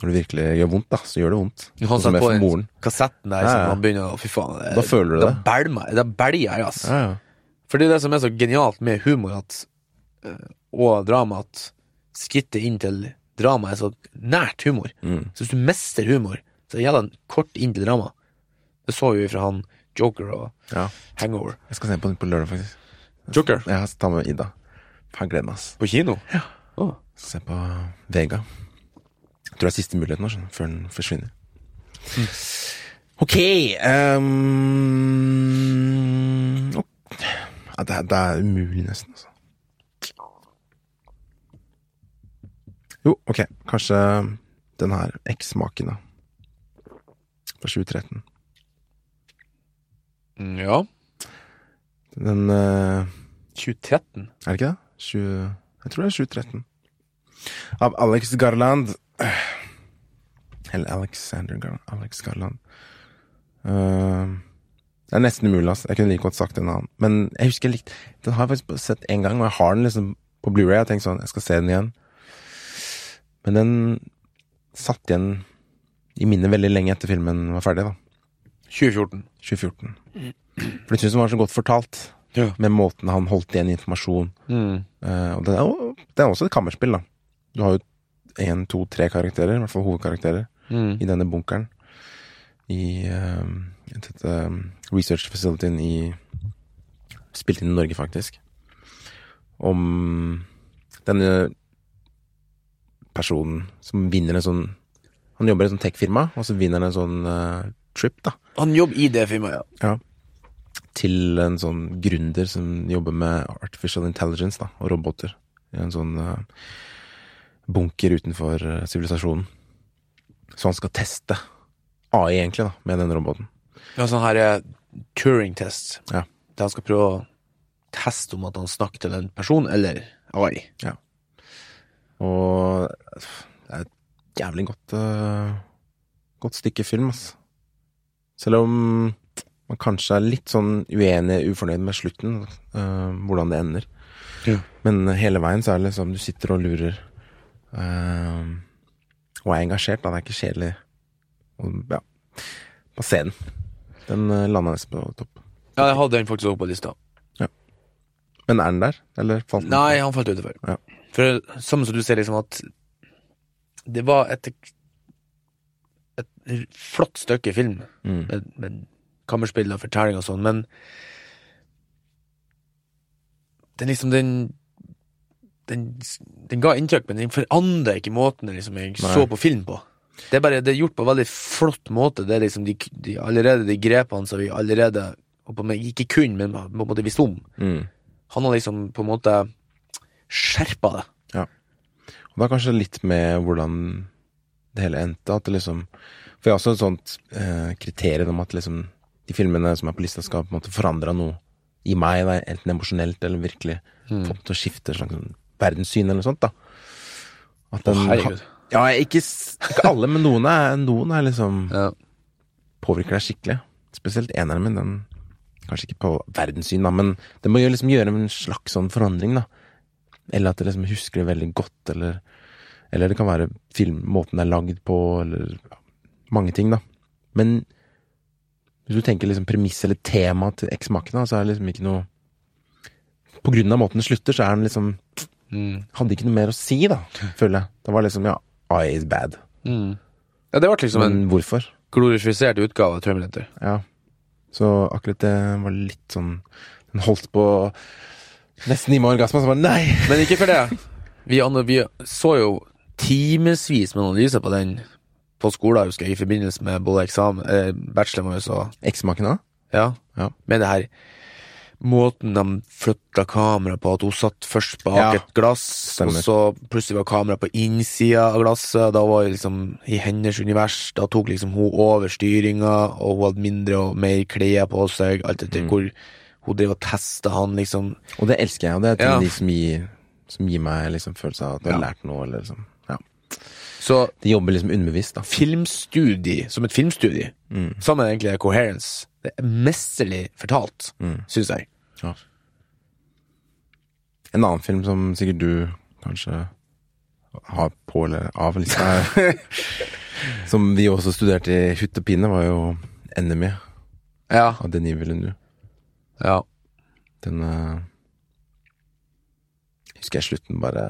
Når det virkelig gjør vondt, da, så gjør det vondt. Han Sånn som på den kassetten der, Ja, han begynner å Fy faen. det- Da føler du da det. Da belger jeg, ass. Ja, ja. For det er det som er så genialt med humor at, eh, og drama, at skrittet inn til drama er så nært humor. Mm. Så hvis du mister humor, så gjelder jævla kort inn til drama. Det så vi fra han Joker og ja. Hangover. Jeg skal se på den på lørdag, faktisk. Joker? Jeg skal ta med Ida. Jeg gleder meg. På kino? Ja. Oh. Skal se på Vega. Jeg tror det er siste muligheten nå, før den forsvinner. Ok um... oh. ja, det, er, det er umulig, nesten, altså. Jo, ok. Kanskje den her Eksmaken, da. Fra 2013. Mm, Ja. Den uh, 2013? Er det ikke det? 20, jeg tror det er 2013. Av Alex Garland. Eller Alexander Garland. Alex Garland. Uh, det er nesten umulig, ass. Jeg kunne like godt sagt en annen. Men jeg husker jeg likte Den har jeg faktisk sett én gang, og jeg har den liksom på Blu-ray. Jeg har tenkt sånn, jeg skal se den igjen. Men den satt igjen i minnet veldig lenge etter filmen var ferdig, da. 2014. 2014. For jeg syns den var så godt fortalt. Ja. Med måten han holdt igjen informasjon Mm. uh, og det er, jo- det er også et kammerspill, da. Du har jo én, to, tre karakterer, i hvert fall hovedkarakterer, Mm. i denne bunkeren. I uh, dette um, research facilityen i Spilt inn i Norge, faktisk. Om denne personen som vinner en sånn Han jobber i et sånt tech-firma, og så vinner han en sånn uh, trip, da Han jobber i det firmaet, ja. til en sånn gründer som jobber med artificial intelligence da, og roboter. I en sånn uh, bunker utenfor eh, sivilisasjonen. Så han skal teste AI, egentlig, da, med den roboten. Ja, sånn her uh, Turing-test. Ja. der han skal prøve å teste om at han snakker til en person eller AI. Og det er et jævlig godt, uh, godt stykke film, altså. Selv om man kanskje er litt sånn uenig, ufornøyd med slutten, uh, hvordan det ender. Ja. Men hele veien så er det liksom, du sitter og lurer, uh, og er engasjert, da. Det er ikke kjedelig. Og, ja, bare se den. Den landa nesten på topp. Ja, jeg hadde den faktisk også på lista. Men er den der, eller falt den? Nei, han falt utenfor. Ja. For som du ser, liksom at det var et et flott stykke film Mm. med, med kammerspill og fortelling og sånn, men den liksom den den, den ga inntrykk, men den forandra ikke måten liksom, jeg Nei. så på film på. Det er bare det er gjort på en veldig flott måte. Det er liksom de, de, allerede de grepene som vi allerede på, ikke kun, men på en måte visste om. Mm. Han har liksom på en måte skjerpa det. Og det er kanskje litt med hvordan det hele endte. At det liksom For jeg har også et sånt eh, kriterium om at liksom de filmene som er på lista, skal på en måte forandre noe i meg, da, enten emosjonelt eller virkelig Mm. få meg til å skifte slags sånn verdenssyn eller noe sånt, da. At den oh, Ja, ikke, ikke alle, men noen er, noen er liksom [laughs] Ja. påvirker deg skikkelig. Spesielt eneren min, den Kanskje ikke på verdenssyn, da, men det må jo liksom gjøre en slags sånn forandring, da. Eller at jeg liksom husker det veldig godt, eller Eller det kan være film, måten det er lagd på, eller ja, mange ting, da. Men hvis du tenker liksom premiss eller tema til eksmakene, så er det liksom ikke noe På grunn av måten det slutter, så er den liksom Mm. Hadde ikke noe mer å si, da, føler jeg. Det var liksom ja, I is bad. Mm. Ja, det ble liksom en hvorfor? glorifisert utgave av Terminator. Ja. Så akkurat det var litt sånn Den holdt på nesten i meg orgasme, så bare nei! Men ikke for det. Vi, andre, vi så jo timevis med analyser på den på skolen, husker jeg, i forbindelse med både eksamen, eh, bacheloren vår og Eksmaken? Ja. Ja. Med det her måten de flytta kameraet på, at hun satt først bak Ja, et glass, stemmer. og så plutselig var kameraet på innsida av glasset. Da var det liksom i hennes univers. Da tok liksom hun over styringa, og hun hadde mindre og mer klær på seg. Alt etter Mm. hvor hun drev og testa han, liksom. Og det elsker jeg, og det er ting Ja. de som gir, som gir meg liksom følelse av at du har Ja. lært noe, eller liksom Ja. Så De jobber liksom underbevisst, da. filmstudie, som et filmstudie, Mm. sammen egentlig Coherence, det er mesterlig fortalt, Mm. syns jeg. Ja. En annen film som sikkert du kanskje har på eller av lista her, [laughs] som vi også studerte i Hutt og pine, var jo Enemy Ja. av Denis Villeneuve. Ja. Den uh, Husker jeg slutten bare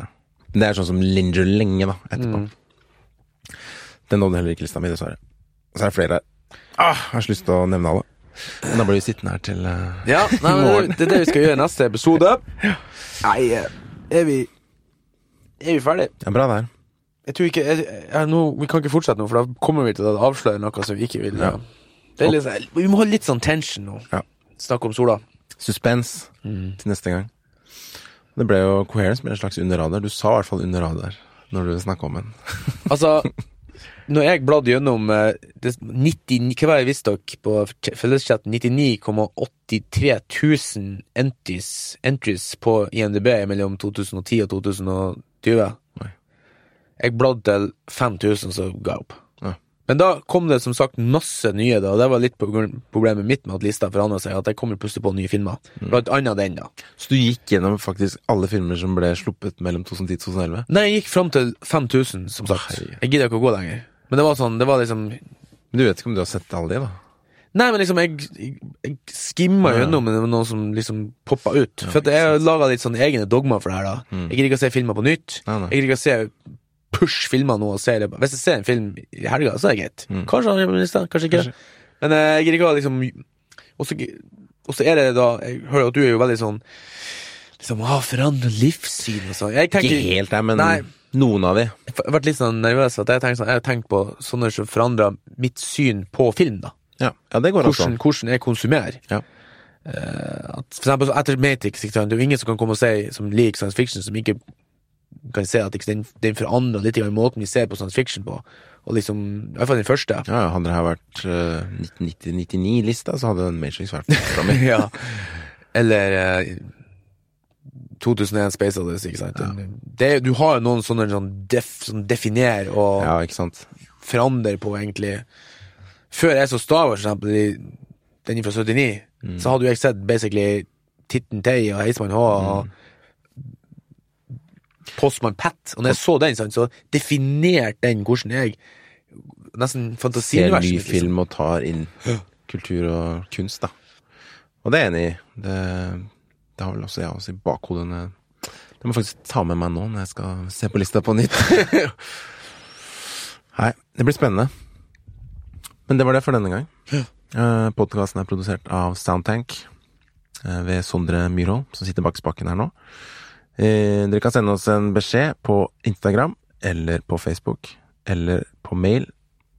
Men det er sånn som linger lenge, da, etterpå. Mm. Den nådde heller ikke lista mi, dessverre. Så er det flere her. Ah, jeg har så lyst til å nevne alle. Men da blir vi sittende her til uh, Ja, [laughs] nei, men det, det er det vi skal gjøre i neste episode. [laughs] Nei, eh, er vi Er vi ferdige? Ja, bra der. Jeg tror ikke jeg, jeg, nå, Vi kan ikke fortsette nå, for da kommer vi til å avsløre noe som vi ikke vil. Ja. Det sånn- vi må ha litt sånn tension nå. Ja. Snakke om sola. Suspens til neste gang. Det ble jo Coherence med en slags underradar. Du sa i hvert fall underradar når du snakka om den. [laughs] Altså, når jeg bladde gjennom eh, det, 90, Hva var det jeg visste dere på felleschat? 99,83 000 entries, entries på IMDb mellom 2010 og 2020. Nei. Jeg bladde til 5000, så ga jeg opp. Ja. Men da kom det som sagt masse nye, da, og det var litt problemet mitt med at lista forandra seg, at jeg kommer plutselig på nye filmer. Mm. Blant annet den, da. Så du gikk gjennom faktisk alle filmer som ble sluppet mellom 2010 og 2011? Nei, jeg gikk fram til 5000, som sagt. Hei. Jeg gidder ikke å gå lenger. Men det var sånn, det var liksom Men du vet ikke om du har sett alle de, da? Nei, men liksom, jeg, jeg, jeg skimma Ja. gjennom noe som liksom poppa ut. For at jeg har laga litt sånn egne dogmer for det her, da. Mm. Jeg gidder ikke å se filmer på nytt. Nei, nei. Jeg gidder ikke å se push-filmer nå og se det. Hvis jeg ser en film i helga, så er det greit. Mm. Kanskje han det i stedet, kanskje ikke. Kanskje. Men eh, jeg gidder ikke å liksom Og så er det da Jeg hører at du er jo veldig sånn Liksom, ah, forandre livssyn og sånn. Ikke helt der, men Nei. noen av de. Jeg har vært litt sånn nervøs at jeg, sånn, har tenkt på sånne som forandrer mitt syn på film, da. Ja, ja det går Hvordan, an. hvordan jeg konsumerer. Ja. Uh, at for eksempel etter Matrix, det er jo ingen som kan komme og si, som liker science fiction, som ikke kan se at den, den forandrer litt i måten vi ser på science fiction på. Og liksom, i hvert fall den første. Ja, ja, Hadde det her vært uh, 1999-lista, så hadde den Matrix vært framme. [laughs] ja. Eller uh, 2001 Space Odyssey, ikke sant. Det, du har jo noen sånne sånn, def, sånn definer og Ja, ikke sant. forandrer på, egentlig. Før jeg så Star Wars, for eksempel, den fra 79, så hadde jo jeg sett basically Titten Tei og Heismann H og Postmann Pat, og når jeg så den, sant, så definerte den hvordan jeg Nesten Ser fantasiuniverset ny liksom. film og tar inn kultur og kunst, da. Og det er jeg enig i. Det, det har vel også jeg også i bakhodet. Det må jeg faktisk ta med meg nå når jeg skal se på lista på nytt. [laughs] Nei, det blir spennende. Men det var det for denne gang. Uh, Podkasten er produsert av Soundtank eh, ved Sondre Myrhold, som sitter bak spaken her nå. Eh, dere kan sende oss en beskjed på Instagram eller på Facebook eller på mail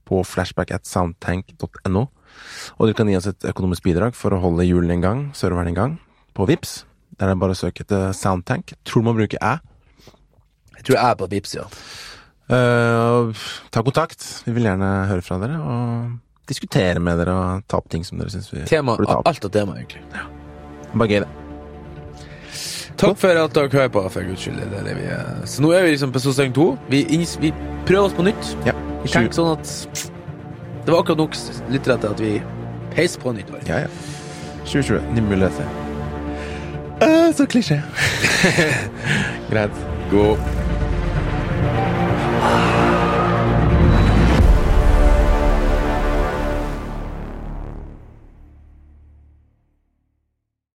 på flashback at soundtank.no. Og dere kan gi oss et økonomisk bidrag for å holde hjulene i gang, serveren i gang, på Vips. Der er det bare å søke etter Soundtank. Tror du må bruke æ. Jeg tror er på Vips, ja. Uh, ta kontakt. Vi vil gjerne høre fra dere, og diskutere med dere og ta opp ting som dere syns vi Tema, burde ta opp. alt av tema, egentlig. Bare gøy, det. Takk for at dere hører på, for guds skyld. Det det vi er. Så nå er vi liksom på sesong to. Vi, vi prøver oss på nytt. Ja. Vi tenker sånn at det var akkurat nok lyttere til at vi peiser på nytt år. Ja, ja. 2020. Nye muligheter. Uh, så klisjé. [laughs] Greit. God